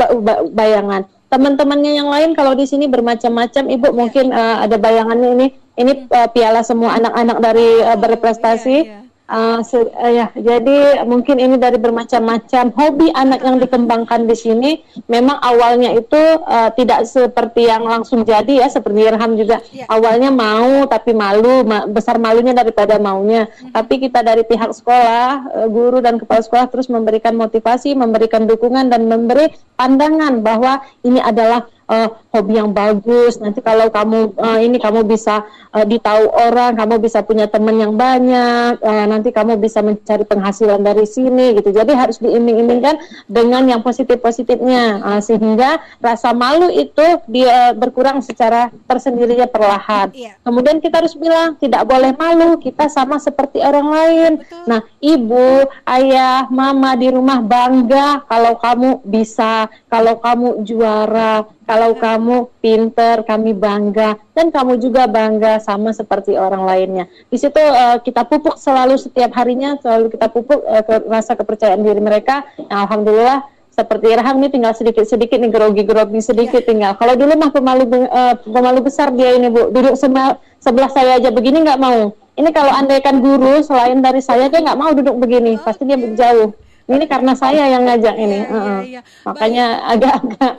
bayangan. Teman-temannya yang lain kalau di sini bermacam-macam, ibu yeah. mungkin uh, ada bayangannya ini. Ini uh, piala semua anak-anak dari uh, berprestasi. Yeah, yeah Uh, so, uh, ya, jadi mungkin ini dari bermacam-macam hobi anak yang dikembangkan di sini. Memang awalnya itu uh, tidak seperti yang langsung jadi ya, seperti Irham juga. Ya. Awalnya mau tapi malu, ma besar malunya daripada maunya. Hmm. Tapi kita dari pihak sekolah, uh, guru dan kepala sekolah terus memberikan motivasi, memberikan dukungan dan memberi pandangan bahwa ini adalah uh, hobi yang bagus. Nanti kalau kamu uh, ini kamu bisa uh, ditahu orang, kamu bisa punya teman yang banyak. Uh, nanti kamu bisa mencari penghasilan dari sini gitu. Jadi harus diiming-imingkan dengan yang positif-positifnya uh, sehingga rasa malu itu dia berkurang secara tersendirinya perlahan. Iya. Kemudian kita harus bilang tidak boleh malu, kita sama seperti orang lain. Betul. Nah, ibu, ayah, mama di rumah bangga kalau kamu bisa, kalau kamu juara, kalau kamu pinter, kami bangga dan kamu juga bangga sama seperti orang lainnya. Di situ uh, kita pupuk selalu setiap harinya, selalu kita pupuk uh, ke, rasa kepercayaan diri mereka. Nah, Alhamdulillah seperti Irham ini tinggal sedikit-sedikit nih grogi-grogi sedikit ya. tinggal. Kalau dulu mah pemalu uh, pemalu besar dia ini Bu, duduk sebelah, sebelah saya aja begini nggak mau. Ini kalau andaikan guru selain dari saya dia nggak mau duduk begini, pasti dia jauh ini karena saya yang ngajak ini, iya, uh, iya, iya. makanya agak-agak.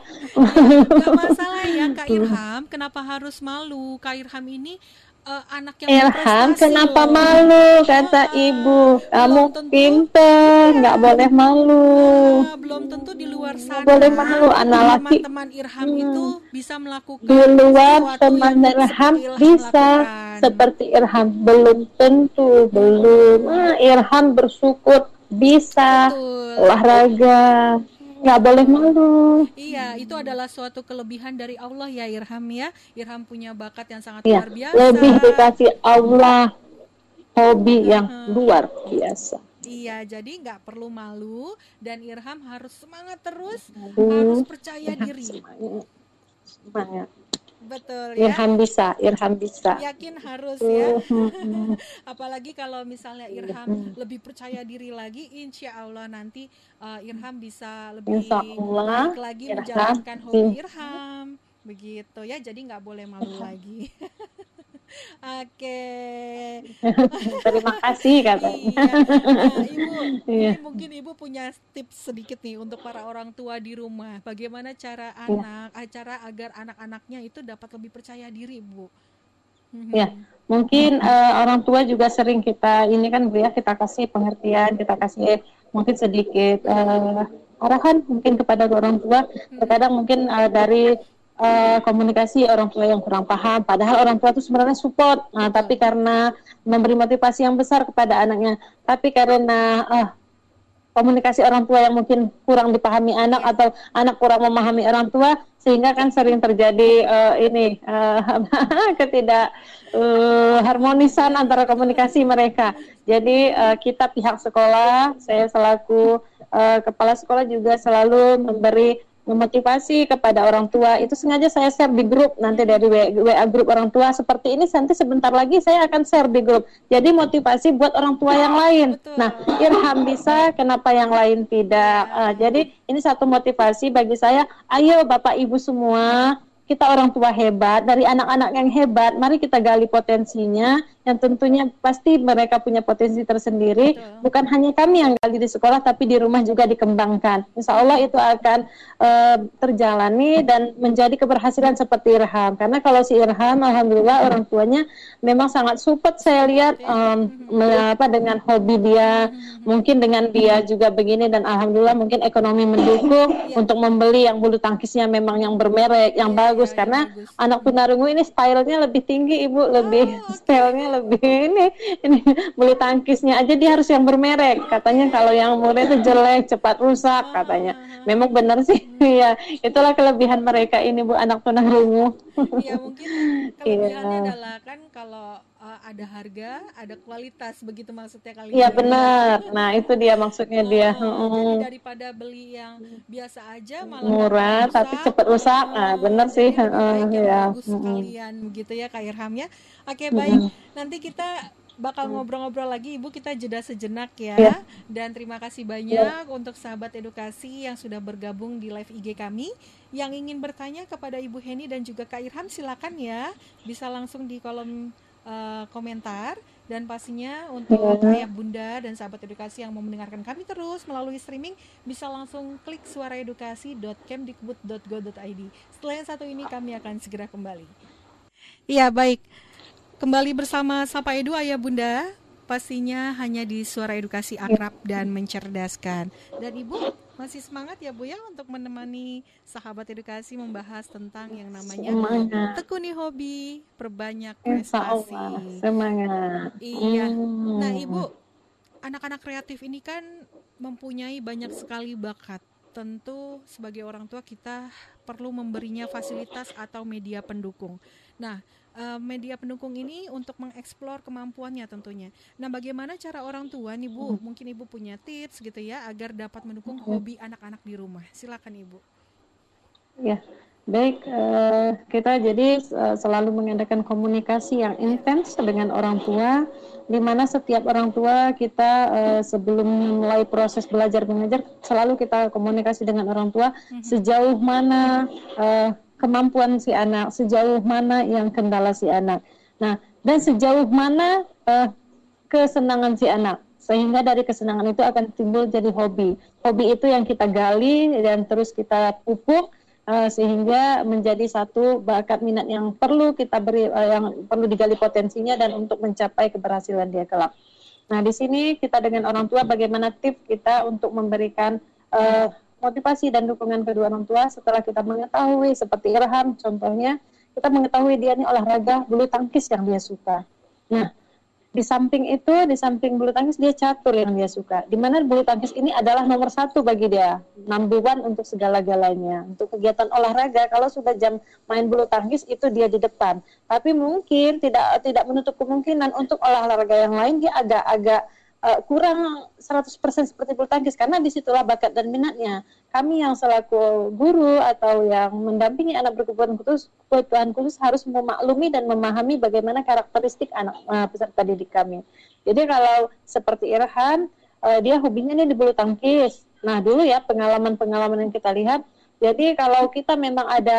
Gak masalah ya Kak Irham, kenapa harus malu? Kak Irham ini uh, anak yang Irham kenapa loh. malu? Kata ah, ibu kamu tentu, pinter nggak boleh malu. Ah, belum tentu di luar sana gak boleh malu anak laki. teman Irham hmm. itu bisa melakukan di luar teman Irham bisa. lakukan. seperti Irham belum tentu belum. Ah, Irham bersyukur bisa Betul. olahraga nggak boleh malu iya itu adalah suatu kelebihan dari Allah ya Irham ya Irham punya bakat yang sangat ya, luar biasa lebih dikasih Allah hobi yang luar biasa Iya, jadi nggak perlu malu dan Irham harus semangat terus, harus percaya diri. Semangat. semangat. Betul ya. Irham bisa, Irham bisa. Yakin harus ya. Apalagi kalau misalnya Irham lebih percaya diri lagi, insya Allah nanti uh, Irham bisa lebih Allah, baik lagi Irham. menjalankan hobi Irham. Begitu ya, jadi nggak boleh malu lagi. Oke. Terima kasih katanya. Iya. Nah, Ibu, iya. ini mungkin Ibu punya tips sedikit nih untuk para orang tua di rumah. Bagaimana cara iya. anak, ya. cara agar anak-anaknya itu dapat lebih percaya diri, Bu? Ya, mungkin uh, orang tua juga sering kita ini kan Bu ya kita kasih pengertian, kita kasih mungkin sedikit uh, arahan mungkin kepada orang tua. Terkadang mungkin uh, dari uh, komunikasi orang tua yang kurang paham. Padahal orang tua itu sebenarnya support. Nah, tapi karena memberi motivasi yang besar kepada anaknya. Tapi karena uh, komunikasi orang tua yang mungkin kurang dipahami anak atau anak kurang memahami orang tua sehingga kan sering terjadi uh, ini uh, ketidak uh, harmonisan antara komunikasi mereka. Jadi uh, kita pihak sekolah, saya selaku uh, kepala sekolah juga selalu memberi memotivasi kepada orang tua. Itu sengaja saya share di grup nanti dari WA grup orang tua. Seperti ini nanti sebentar lagi saya akan share di grup. Jadi motivasi buat orang tua yang lain. Betul. nah Irham bisa kenapa yang lain tidak? Uh, jadi ini satu motivasi bagi saya. Ayo bapak ibu semua kita orang tua hebat dari anak-anak yang hebat mari kita gali potensinya yang tentunya pasti mereka punya potensi tersendiri. Betul. Bukan hanya kami yang gali di sekolah, tapi di rumah juga dikembangkan. Insya Allah itu akan uh, terjalani dan menjadi keberhasilan seperti Irham. Karena kalau si Irham, alhamdulillah orang tuanya memang sangat support saya lihat um, apa dengan hobi dia, mungkin dengan dia juga begini dan alhamdulillah mungkin ekonomi mendukung ya. untuk membeli yang bulu tangkisnya memang yang bermerek, yang ya, bagus ya, karena anak tunarungu ini stylenya lebih tinggi ibu, lebih oh, stylenya lebih ini ini bulu tangkisnya aja dia harus yang bermerek. Katanya kalau yang murah itu jelek, cepat rusak katanya. Memang benar sih, ya itulah kelebihan mereka ini bu anak tunarungu. Iya mungkin kelebihannya ya. adalah kan kalau uh, ada harga, ada kualitas begitu maksudnya kali Iya benar. Nah, itu dia maksudnya oh, dia. Jadi daripada beli yang biasa aja malah murah tapi cepat rusak. Nah, benar sih. Uh, ya. sekalian begitu ya Kak Irham ya. Oke, baik. Nanti kita bakal ngobrol-ngobrol lagi Ibu kita jeda sejenak ya. ya. Dan terima kasih banyak ya. untuk sahabat edukasi yang sudah bergabung di live IG kami. Yang ingin bertanya kepada Ibu Heni dan juga Kak Irham silakan ya. Bisa langsung di kolom uh, komentar dan pastinya untuk ya. ayah bunda dan sahabat edukasi yang mau mendengarkan kami terus melalui streaming bisa langsung klik suaraedukasi.kemdikbud.go.id. Setelah yang satu ini kami akan segera kembali. Iya baik, kembali bersama Sapa Edu ayah bunda pastinya hanya di suara edukasi akrab dan mencerdaskan. Dan ibu masih semangat ya Bu ya untuk menemani sahabat edukasi membahas tentang yang namanya semangat. tekuni hobi, perbanyak prestasi. semangat. Iya. Hmm. Nah, Ibu, anak-anak kreatif ini kan mempunyai banyak sekali bakat. Tentu sebagai orang tua kita perlu memberinya fasilitas atau media pendukung. Nah, uh, media pendukung ini untuk mengeksplor kemampuannya tentunya. Nah, bagaimana cara orang tua nih Bu? Hmm. Mungkin Ibu punya tips gitu ya agar dapat mendukung hmm. hobi anak-anak di rumah. Silakan Ibu. Ya. Baik, uh, kita jadi uh, selalu mengadakan komunikasi yang intens dengan orang tua, di mana setiap orang tua kita uh, sebelum mulai proses belajar mengajar selalu kita komunikasi dengan orang tua hmm. sejauh mana uh, kemampuan si anak, sejauh mana yang kendala si anak. Nah, dan sejauh mana uh, kesenangan si anak. Sehingga dari kesenangan itu akan timbul jadi hobi. Hobi itu yang kita gali dan terus kita pupuk uh, sehingga menjadi satu bakat minat yang perlu kita beri uh, yang perlu digali potensinya dan untuk mencapai keberhasilan dia kelak. Nah, di sini kita dengan orang tua bagaimana tips kita untuk memberikan uh, motivasi dan dukungan kedua orang tua setelah kita mengetahui seperti Irham contohnya kita mengetahui dia ini olahraga bulu tangkis yang dia suka. Nah, di samping itu, di samping bulu tangkis dia catur yang dia suka. Di mana bulu tangkis ini adalah nomor satu bagi dia, one untuk segala-galanya. Untuk kegiatan olahraga, kalau sudah jam main bulu tangkis itu dia di depan. Tapi mungkin tidak tidak menutup kemungkinan untuk olahraga yang lain dia agak-agak uh, kurang 100% seperti bulu tangkis karena di situlah bakat dan minatnya. Kami yang selaku guru atau yang mendampingi anak berkebutuhan khusus, kebutuhan khusus harus memaklumi dan memahami bagaimana karakteristik anak uh, peserta didik kami. Jadi kalau seperti Irhan, uh, dia hobinya nih di bulu tangkis. Nah dulu ya pengalaman-pengalaman yang kita lihat, jadi kalau kita memang ada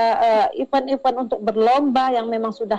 event-event uh, untuk berlomba yang memang sudah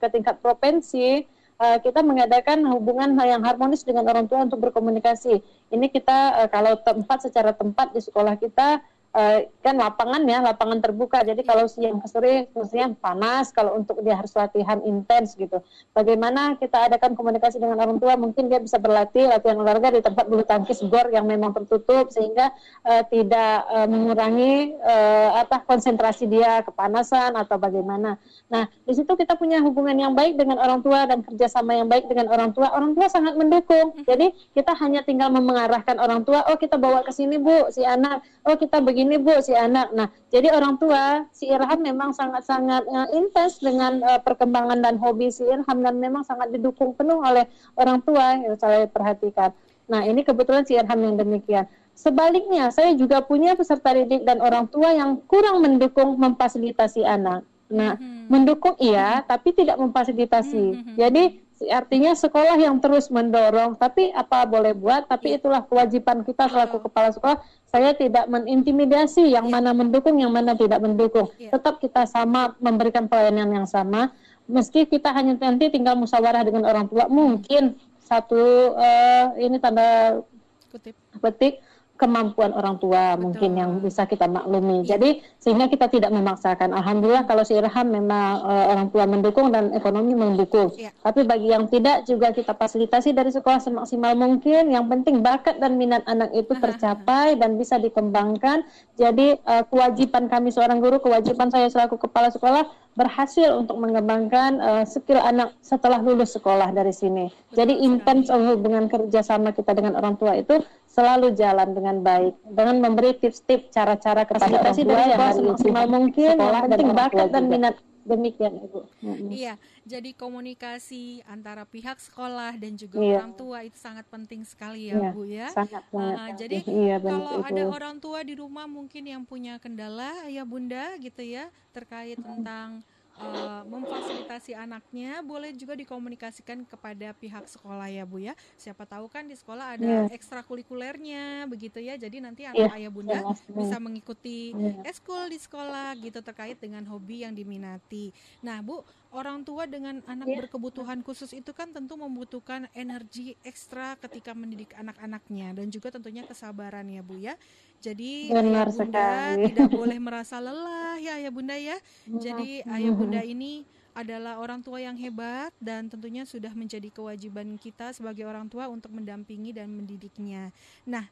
ke tingkat provinsi, uh, kita mengadakan hubungan yang harmonis dengan orang tua untuk berkomunikasi. Ini kita uh, kalau tempat secara tempat di sekolah kita uh, kan lapangan ya, lapangan terbuka. Jadi kalau siang ke sore mestinya panas, kalau untuk dia harus latihan intens gitu. Bagaimana kita adakan komunikasi dengan orang tua, mungkin dia bisa berlatih latihan olahraga di tempat bulu tangkis gor yang memang tertutup sehingga uh, tidak uh, mengurangi uh, apa konsentrasi dia kepanasan atau bagaimana. Nah, di situ kita punya hubungan yang baik dengan orang tua dan kerjasama yang baik dengan orang tua. Orang tua sangat mendukung. Jadi kita hanya tinggal mengarahkan orang tua, oh kita bawa ke sini bu si anak, oh kita begini ini Bu si anak. Nah, jadi orang tua si Irham memang sangat-sangat uh, intens dengan uh, perkembangan dan hobi si Irham dan memang sangat didukung penuh oleh orang tua yang saya perhatikan. Nah, ini kebetulan si Irham yang demikian. Sebaliknya, saya juga punya peserta didik dan orang tua yang kurang mendukung memfasilitasi anak. Nah, hmm. mendukung iya, tapi tidak memfasilitasi. Hmm. Jadi artinya sekolah yang terus mendorong, tapi apa boleh buat, tapi iya. itulah kewajiban kita selaku kepala sekolah saya tidak menintimidasi yang ya. mana mendukung, yang mana tidak mendukung. Ya. Tetap kita sama memberikan pelayanan yang sama. meski kita hanya nanti tinggal musyawarah dengan orang tua mungkin satu uh, ini tanda kutip petik kemampuan orang tua Betul. mungkin yang bisa kita maklumi. Ya. Jadi sehingga kita tidak memaksakan. Alhamdulillah kalau si Irham memang uh, orang tua mendukung dan ekonomi mendukung. Ya. Tapi bagi yang tidak juga kita fasilitasi dari sekolah semaksimal mungkin. Yang penting bakat dan minat anak itu tercapai dan bisa dikembangkan. Jadi uh, kewajiban kami seorang guru, kewajiban saya selaku kepala sekolah berhasil untuk mengembangkan uh, skill anak setelah lulus sekolah dari sini. Betul Jadi intens hubungan kerjasama kita dengan orang tua itu selalu jalan dengan baik dengan memberi tips-tips cara-cara kepada orang tua yang maksimal mungkin sekolah yang penting bakat dan minat demikian ibu. Iya, jadi komunikasi antara pihak sekolah dan juga iya. orang tua itu sangat penting sekali ya iya, bu ya. Sangat Uh, jadi iya, kalau ada orang tua di rumah mungkin yang punya kendala ya bunda gitu ya terkait tentang uh, memfasilitasi anaknya boleh juga dikomunikasikan kepada pihak sekolah ya Bu ya. Siapa tahu kan di sekolah ada yeah. ekstrakurikulernya begitu ya. Jadi nanti anak yeah. ayah bunda yeah. bisa mengikuti yeah. eskul di sekolah gitu terkait dengan hobi yang diminati. Nah Bu, orang tua dengan anak yeah. berkebutuhan khusus itu kan tentu membutuhkan energi ekstra ketika mendidik anak-anaknya dan juga tentunya kesabaran ya Bu ya. Jadi Benar ayah bunda sekali. tidak boleh merasa lelah ya ayah bunda ya. Jadi ayah bunda ini adalah orang tua yang hebat dan tentunya sudah menjadi kewajiban kita sebagai orang tua untuk mendampingi dan mendidiknya. Nah,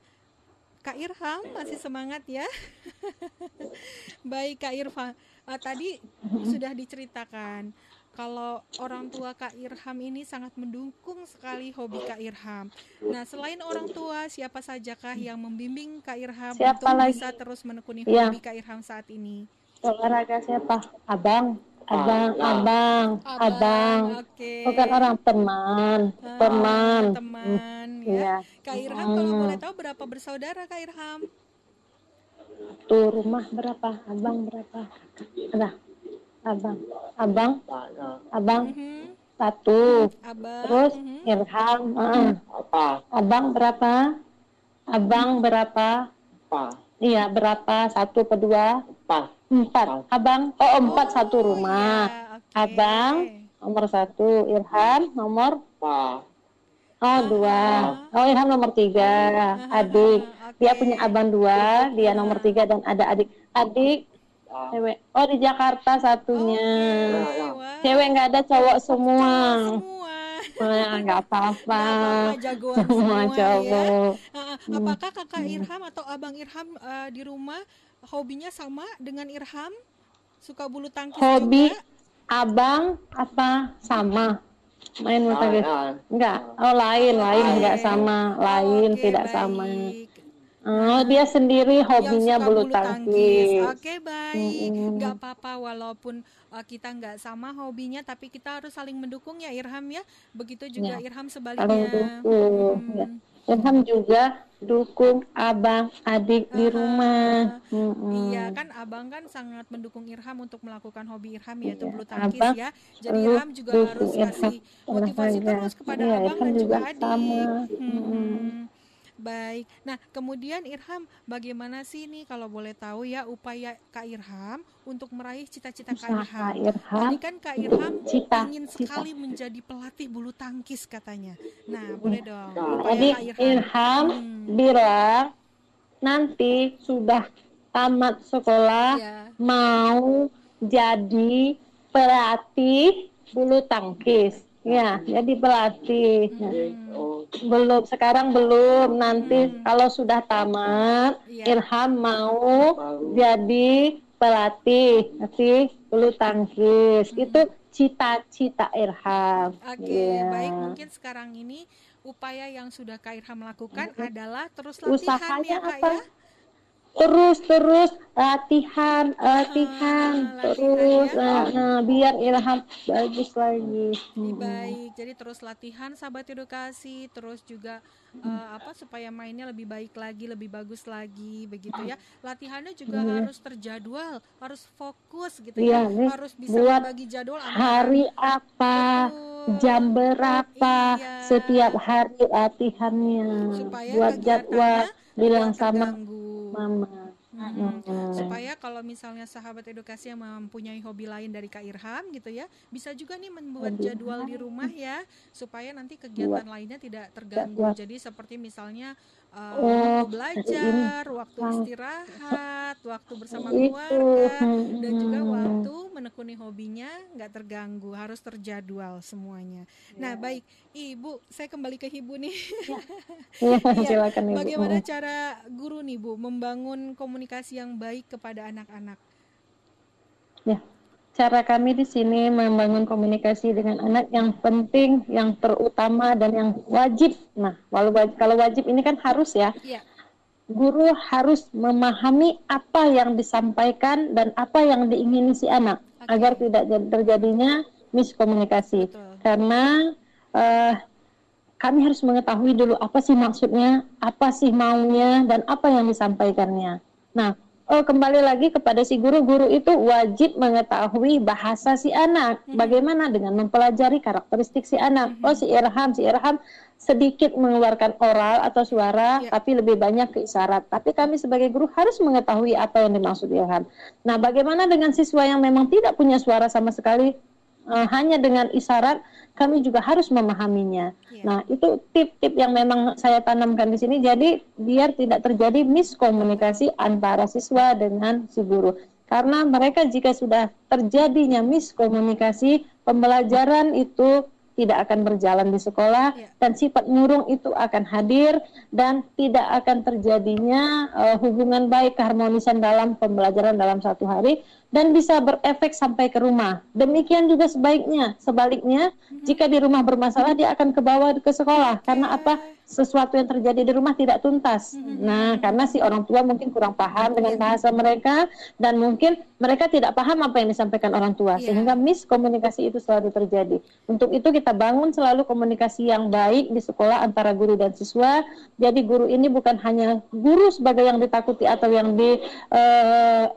Kak Irham masih semangat ya. Baik Kak Irfan, uh, tadi sudah diceritakan kalau orang tua Kak Irham ini sangat mendukung sekali hobi Kak Irham. Nah, selain orang tua, siapa sajakah yang membimbing Kak Irham siapa untuk lagi? bisa terus menekuni ya. hobi Kak Irham saat ini? Olahraga siapa? Abang. Abang, ah, abang, abang, abang. Okay. bukan orang teman, ah, teman, teman, ya. ya. Kak Irham, hmm. kalau boleh tahu berapa bersaudara Kak Irham? Tuh rumah berapa? Abang berapa? Ada abang abang abang mm-hmm. satu abang. terus mm-hmm. Irham uh. apa abang berapa abang berapa apa iya berapa satu kedua empat empat abang oh empat oh, satu rumah iya. okay. abang nomor satu Irham nomor apa Oh dua. Oh Irham nomor tiga. Adik. Okay. Dia punya abang dua. Dia nomor tiga dan ada adik. Adik Cewek. Oh di Jakarta satunya. Oh, okay. Cewek nggak ada cowok semua. Semua. nggak apa-apa. semua ya. cowok. Ya. apakah kakak Irham atau abang Irham uh, di rumah hobinya sama dengan Irham? Suka bulu tangkis Hobi juga? abang apa sama? Main bulu tangkis? Enggak. Oh lain, lain enggak sama, lain okay, tidak baik. sama. Oh, dia sendiri hobinya bulu tangkis. Oke, baik. Mm -hmm. apa-apa walaupun uh, kita nggak sama hobinya tapi kita harus saling mendukung ya Irham ya. Begitu juga ya. Irham sebaliknya. Hmm. Ya. Irham juga dukung abang adik uh, di rumah. Hmm. Iya kan abang kan sangat mendukung Irham untuk melakukan hobi Irham yaitu iya. bulu tangkis abang, ya. Jadi Irham juga harus kasih motivasi terus kepada ya, abang dan juga, juga adik. Sama. Hmm. Hmm. Baik. Nah, kemudian Irham, bagaimana sih nih kalau boleh tahu ya upaya Kak Irham untuk meraih cita-cita Kak Irham? Irham. Tadi kan Kak Irham cita, ingin cita. sekali menjadi pelatih bulu tangkis katanya. Nah, boleh dong. Jadi Irham, Irham hmm. bilang nanti sudah tamat sekolah ya. mau jadi pelatih bulu tangkis. Ya, jadi pelatih. Hmm. Belum sekarang belum. Nanti hmm. kalau sudah tamat, ya. Irham mau Baru. jadi pelatih nanti bulu tangkis. Hmm. Itu cita-cita Irham. Oke, okay, ya. baik. Mungkin sekarang ini upaya yang sudah Kak Irham lakukan hmm. adalah terus latihan Usahanya ya Kak apa? ya terus terus latihan latihan ah, terus latihan, ya. nah, biar ilham bagus lagi hmm. baik jadi terus latihan sahabat edukasi terus juga uh, apa supaya mainnya lebih baik lagi lebih bagus lagi begitu ya latihannya juga hmm. harus terjadwal harus fokus gitu ya, ya. harus bisa buat bagi jadwal hari apa Betul. jam berapa iya. setiap hari latihannya supaya buat jadwal bilang sama mama Hmm. Hmm. Supaya kalau misalnya sahabat edukasi yang mempunyai hobi lain dari Kak Irham gitu ya, bisa juga nih membuat jadwal di rumah ya, supaya nanti kegiatan lainnya tidak terganggu. Jadi seperti misalnya uh, waktu belajar, waktu istirahat, waktu bersama keluarga, dan juga waktu menekuni hobinya nggak terganggu, harus terjadwal semuanya. Nah, baik, Ibu, saya kembali ke Ibu nih. Iya, silakan Ibu. Bagaimana cara guru nih, Bu, membangun komunikasi yang baik kepada anak-anak? Ya, cara kami di sini membangun komunikasi dengan anak yang penting, yang terutama dan yang wajib. Nah, walau wajib, kalau wajib ini kan harus ya. ya. Guru harus memahami apa yang disampaikan dan apa yang diingini si anak okay. agar tidak terjadinya miskomunikasi. Betul. Karena uh, kami harus mengetahui dulu apa sih maksudnya, apa sih maunya, dan apa yang disampaikannya. Nah, oh, kembali lagi kepada si guru, guru itu wajib mengetahui bahasa si anak. Hmm. Bagaimana dengan mempelajari karakteristik si anak. Hmm. Oh, si Irham, si Irham sedikit mengeluarkan oral atau suara, yeah. tapi lebih banyak ke isyarat. Tapi kami sebagai guru harus mengetahui apa yang dimaksud Irham. Nah, bagaimana dengan siswa yang memang tidak punya suara sama sekali, uh, hanya dengan isyarat? Kami juga harus memahaminya. Yeah. Nah, itu tip-tip yang memang saya tanamkan di sini. Jadi, biar tidak terjadi miskomunikasi antara siswa dengan si guru. Karena mereka jika sudah terjadinya miskomunikasi, pembelajaran itu tidak akan berjalan di sekolah yeah. dan sifat murung itu akan hadir dan tidak akan terjadinya uh, hubungan baik keharmonisan dalam pembelajaran dalam satu hari dan bisa berefek sampai ke rumah. Demikian juga sebaiknya. Sebaliknya, mm-hmm. jika di rumah bermasalah dia akan ke bawah ke sekolah. Karena apa? Sesuatu yang terjadi di rumah tidak tuntas. Mm-hmm. Nah, karena si orang tua mungkin kurang paham dengan bahasa mereka dan mungkin mereka tidak paham apa yang disampaikan orang tua yeah. sehingga miskomunikasi itu selalu terjadi. Untuk itu kita bangun selalu komunikasi yang baik di sekolah antara guru dan siswa. Jadi guru ini bukan hanya guru sebagai yang ditakuti atau yang di uh,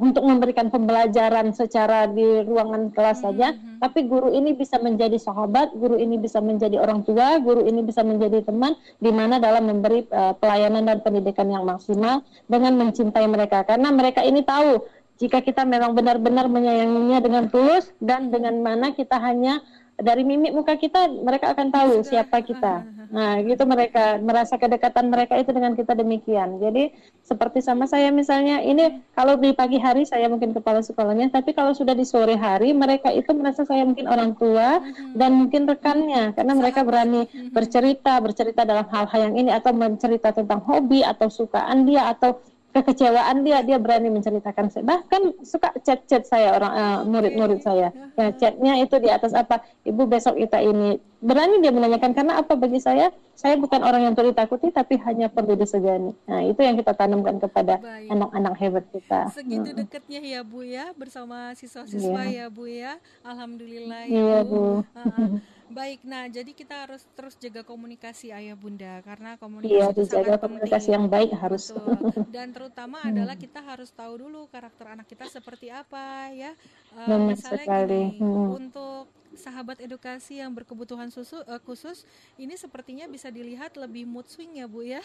untuk memberikan pembelajaran secara di ruangan kelas saja, mm-hmm. tapi guru ini bisa menjadi sahabat, guru ini bisa menjadi orang tua, guru ini bisa menjadi teman, di mana dalam memberi uh, pelayanan dan pendidikan yang maksimal dengan mencintai mereka, karena mereka ini tahu jika kita memang benar-benar menyayanginya dengan tulus dan dengan mana kita hanya dari mimik muka kita mereka akan tahu siapa kita. Nah, gitu mereka merasa kedekatan mereka itu dengan kita demikian. Jadi seperti sama saya misalnya ini kalau di pagi hari saya mungkin kepala sekolahnya, tapi kalau sudah di sore hari mereka itu merasa saya mungkin orang tua dan mungkin rekannya. Karena mereka berani bercerita, bercerita dalam hal-hal yang ini atau mencerita tentang hobi atau sukaan dia atau kekecewaan dia dia berani menceritakan bahkan suka chat-chat saya orang uh, murid-murid saya. Ya chatnya itu di atas apa? Ibu besok kita ini. Berani dia menanyakan karena apa bagi saya? Saya bukan orang yang perlu ditakuti tapi hanya perlu disegani. Nah itu yang kita tanamkan kepada anak-anak hebat kita. Segitu dekatnya ya bu ya bersama siswa-siswa yeah. ya bu ya. Alhamdulillah ya yeah, bu, bu. Uh, Baik, nah jadi kita harus terus jaga komunikasi ayah bunda karena komunikasi iya, itu sangat komunikasi penting. yang baik harus. Betul. Dan terutama hmm. adalah kita harus tahu dulu karakter anak kita seperti apa ya. Uh, misalnya sekali. gini, hmm. untuk sahabat edukasi yang berkebutuhan susu, uh, khusus ini sepertinya bisa dilihat lebih mood swing ya Bu ya.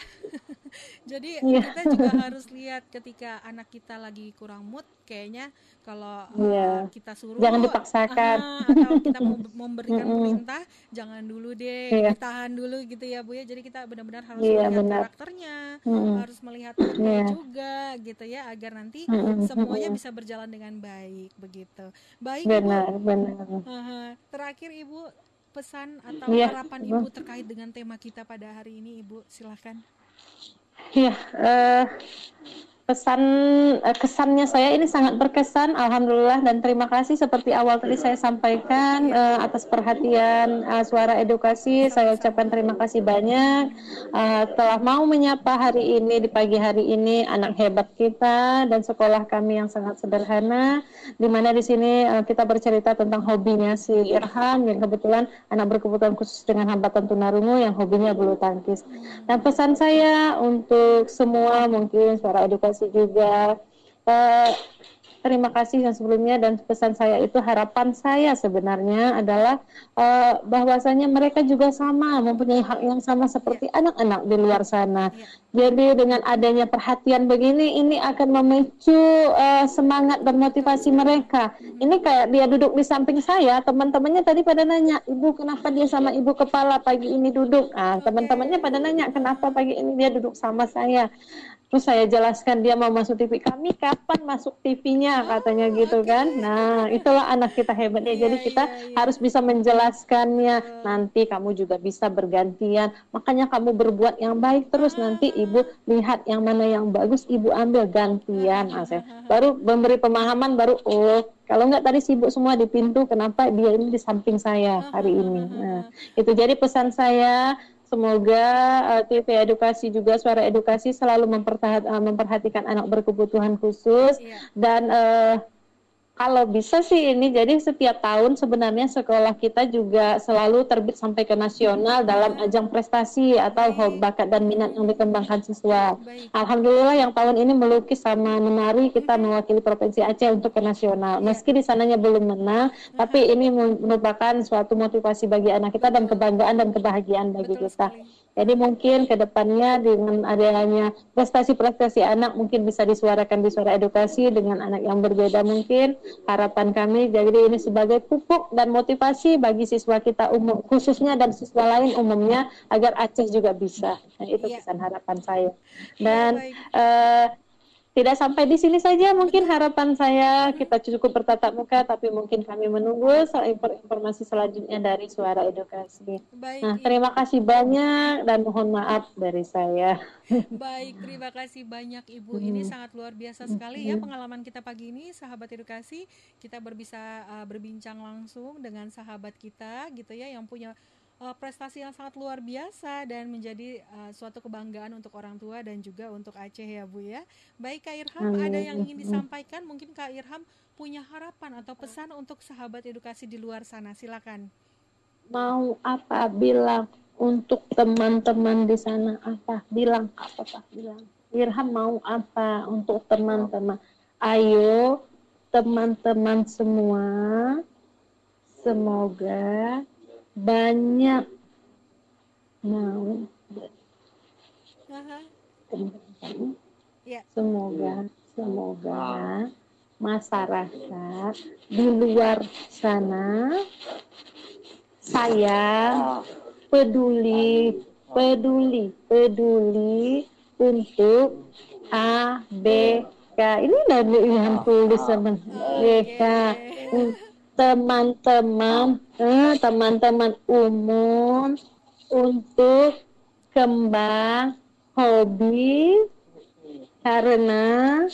Jadi yeah. kita juga harus lihat ketika anak kita lagi kurang mood kayaknya kalau yeah. uh, kita suruh jangan dipaksakan uh, atau kita memberikan perintah jangan dulu deh yeah. ditahan dulu gitu ya Bu ya. Jadi kita benar-benar harus yeah, melihat benar. karakternya, mm. harus melihat yeah. juga gitu ya agar nanti mm. semuanya bisa berjalan dengan baik begitu. Baik benar, Bu. benar. Uh, terakhir Ibu pesan atau ya, harapan Ibu terkait dengan tema kita pada hari ini Ibu silahkan. Ya, uh, pesan uh, kesannya saya ini sangat berkesan alhamdulillah dan terima kasih. Seperti awal tadi saya sampaikan uh, atas perhatian uh, suara edukasi saya ucapkan terima kasih banyak. Uh, telah mau menyapa hari ini di pagi hari ini anak hebat kita dan sekolah kami yang sangat sederhana. Di mana di sini uh, kita bercerita tentang hobinya si Irham yang kebetulan anak berkebutuhan khusus dengan hambatan tunarungu yang hobinya bulu tangkis. Dan pesan saya untuk semua mungkin suara edukasi juga uh, terima kasih yang sebelumnya dan pesan saya itu harapan saya sebenarnya adalah uh, bahwasanya mereka juga sama mempunyai hak yang sama seperti iya. anak-anak di luar sana. Yeah. Jadi dengan adanya perhatian begini ini akan memicu uh, semangat dan motivasi mereka. Hmm. Ini kayak dia duduk di samping saya, teman-temannya tadi pada nanya, "Ibu, kenapa dia sama ibu kepala pagi ini duduk?" Ah, teman-temannya pada nanya, "Kenapa pagi ini dia duduk sama saya?" Terus saya jelaskan dia mau masuk TV kami kapan masuk TV-nya katanya gitu okay. kan. Nah, itulah anak kita hebatnya. Yeah, Jadi kita yeah, yeah. harus bisa menjelaskannya. Uh. Nanti kamu juga bisa bergantian. Makanya kamu berbuat yang baik terus uh. nanti ibu lihat yang mana yang bagus ibu ambil gantian. Uh. Nah, baru memberi pemahaman baru oh kalau enggak tadi sibuk semua di pintu kenapa dia ini di samping saya hari ini. Nah, itu jadi pesan saya Semoga uh, eh, TV Edukasi juga Suara Edukasi selalu uh, memperhatikan anak berkebutuhan khusus iya. dan uh, kalau bisa sih ini jadi setiap tahun sebenarnya sekolah kita juga selalu terbit sampai ke nasional dalam ajang prestasi atau Baik. bakat dan minat yang dikembangkan siswa. Baik. Alhamdulillah yang tahun ini melukis sama menari kita mewakili provinsi Aceh untuk ke nasional. Iya. Meski di sananya belum menang, tapi ini merupakan suatu motivasi bagi anak kita dan kebanggaan dan kebahagiaan bagi Betul kita. Sekali. Jadi mungkin ke depannya dengan adanya prestasi-prestasi anak mungkin bisa disuarakan di suara edukasi dengan anak yang berbeda mungkin. Harapan kami jadi ini sebagai pupuk dan motivasi bagi siswa kita umum khususnya dan siswa lain umumnya agar Aceh juga bisa. Nah, itu ya. pesan harapan saya. Iya, dan ya, tidak sampai di sini saja mungkin harapan saya kita cukup bertatap muka tapi mungkin kami menunggu informasi selanjutnya dari suara edukasi. Baik, nah, terima kasih banyak dan mohon maaf dari saya. Baik, terima kasih banyak Ibu. Ini hmm. sangat luar biasa sekali ya pengalaman kita pagi ini sahabat edukasi. Kita berbisa uh, berbincang langsung dengan sahabat kita gitu ya yang punya uh, prestasi yang sangat luar biasa dan menjadi uh, suatu kebanggaan untuk orang tua dan juga untuk Aceh ya Bu ya. Baik Kak Irham, hmm. ada yang ingin disampaikan? Mungkin Kak Irham punya harapan atau pesan untuk sahabat edukasi di luar sana. Silakan. Mau apa bilang untuk teman-teman di sana apa? Bilang apa Pak? Bilang. Irham mau apa untuk teman-teman? Ayo teman-teman semua semoga banyak. Mau. Ya. semoga semoga masyarakat di luar sana saya peduli peduli peduli untuk A B K. Ini dari yang tulis sama mereka teman-teman eh, teman-teman umum untuk kembang hobi karena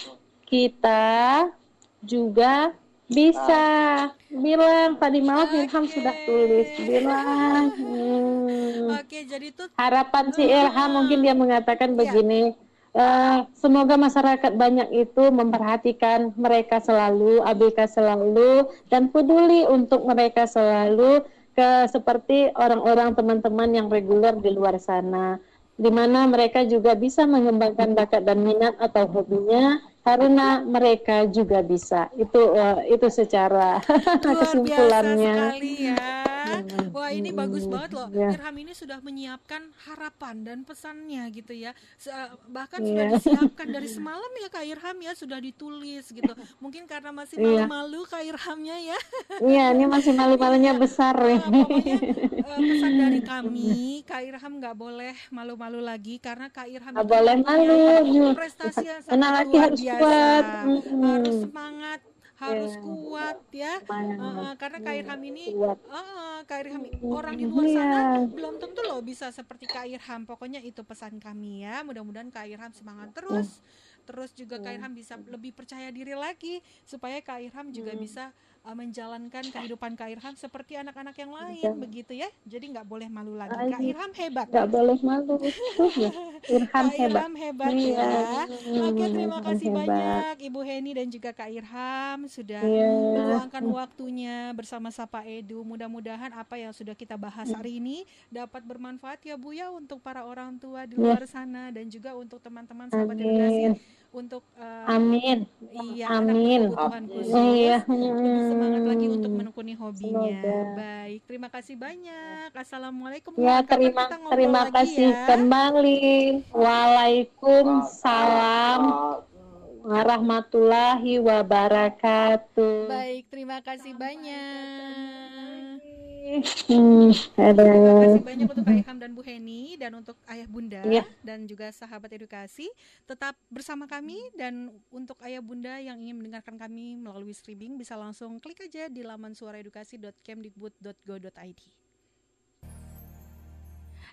kita juga bisa bilang tadi malam okay. Ilham sudah tulis bilang hmm, okay, jadi tuh harapan si Ilham mungkin dia mengatakan yeah. Uh, semoga masyarakat banyak itu memperhatikan mereka selalu, ABK selalu, dan peduli untuk mereka selalu ke seperti orang-orang teman-teman yang reguler di luar sana, di mana mereka juga bisa mengembangkan bakat dan minat atau hobinya karena mereka juga bisa. Itu uh, itu secara kesimpulannya. Biasa sekali ya. Wah ini bagus banget loh. Ya. Irham ini sudah menyiapkan harapan dan pesannya gitu ya. Bahkan ya. sudah disiapkan dari semalam ya Kak Irham ya sudah ditulis gitu. Mungkin karena masih iya. malu-malu Kak Irhamnya ya. Iya ini masih malu-malunya besar. Nah, pokoknya uh, pesan dari kami Kak Irham nggak boleh malu-malu lagi karena Kak Irham gak boleh malu. Prestasi yang sangat luar biasa. Harus semangat harus yeah. kuat ya uh, karena Kak Irham ini uh, Kak Irham orang di luar sana yeah. belum tentu loh bisa seperti Kak Irham pokoknya itu pesan kami ya mudah-mudahan Kak Irham semangat terus yeah. terus juga yeah. Kak Irham bisa lebih percaya diri lagi supaya Kak Irham juga yeah. bisa uh, menjalankan kehidupan Kak Irham seperti anak-anak yang lain Betul. begitu ya. Jadi nggak boleh malu lagi. Kak Irham hebat. Nggak boleh malu. Irham Kak hebat. Irham hebat iya. ya. Oke terima kasih hebat. banyak Ibu Heni dan juga Kak Irham sudah iya. meluangkan waktunya bersama Sapa Edu. Mudah-mudahan apa yang sudah kita bahas hari ini dapat bermanfaat ya Bu ya untuk para orang tua di iya. luar sana dan juga untuk teman-teman sahabat edukasi untuk uh, Amin. Iya, Amin. kebutuhan khusus. Iya. Lebih semangat lagi untuk menekuni hobinya. Semoga. Baik, terima kasih banyak. Assalamualaikum. Ya terima terima lagi kasih ya? kembali. Waalaikumsalam warahmatullahi wabarakatuh. Baik, terima kasih banyak. Hmm, Terima ada. kasih banyak untuk Kak Ilham dan Bu Heni dan untuk Ayah Bunda Iya. dan juga sahabat edukasi. Tetap bersama kami dan untuk Ayah Bunda yang ingin mendengarkan kami melalui streaming bisa langsung klik aja di laman suaraedukasi.kemdikbud.go.id.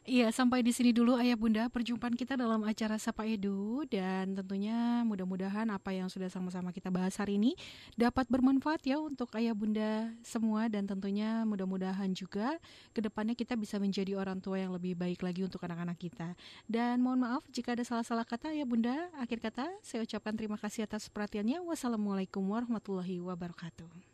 Iya, sampai di sini dulu Ayah Bunda perjumpaan kita dalam acara Sapa Edu dan tentunya mudah-mudahan apa yang sudah sama-sama kita bahas hari ini dapat bermanfaat ya untuk Ayah Bunda semua dan tentunya mudah-mudahan juga ke depannya kita bisa menjadi orang tua yang lebih baik lagi untuk anak-anak kita. Dan mohon maaf jika ada salah-salah kata ya Bunda. Akhir kata saya ucapkan terima kasih atas perhatiannya. Wassalamualaikum warahmatullahi wabarakatuh.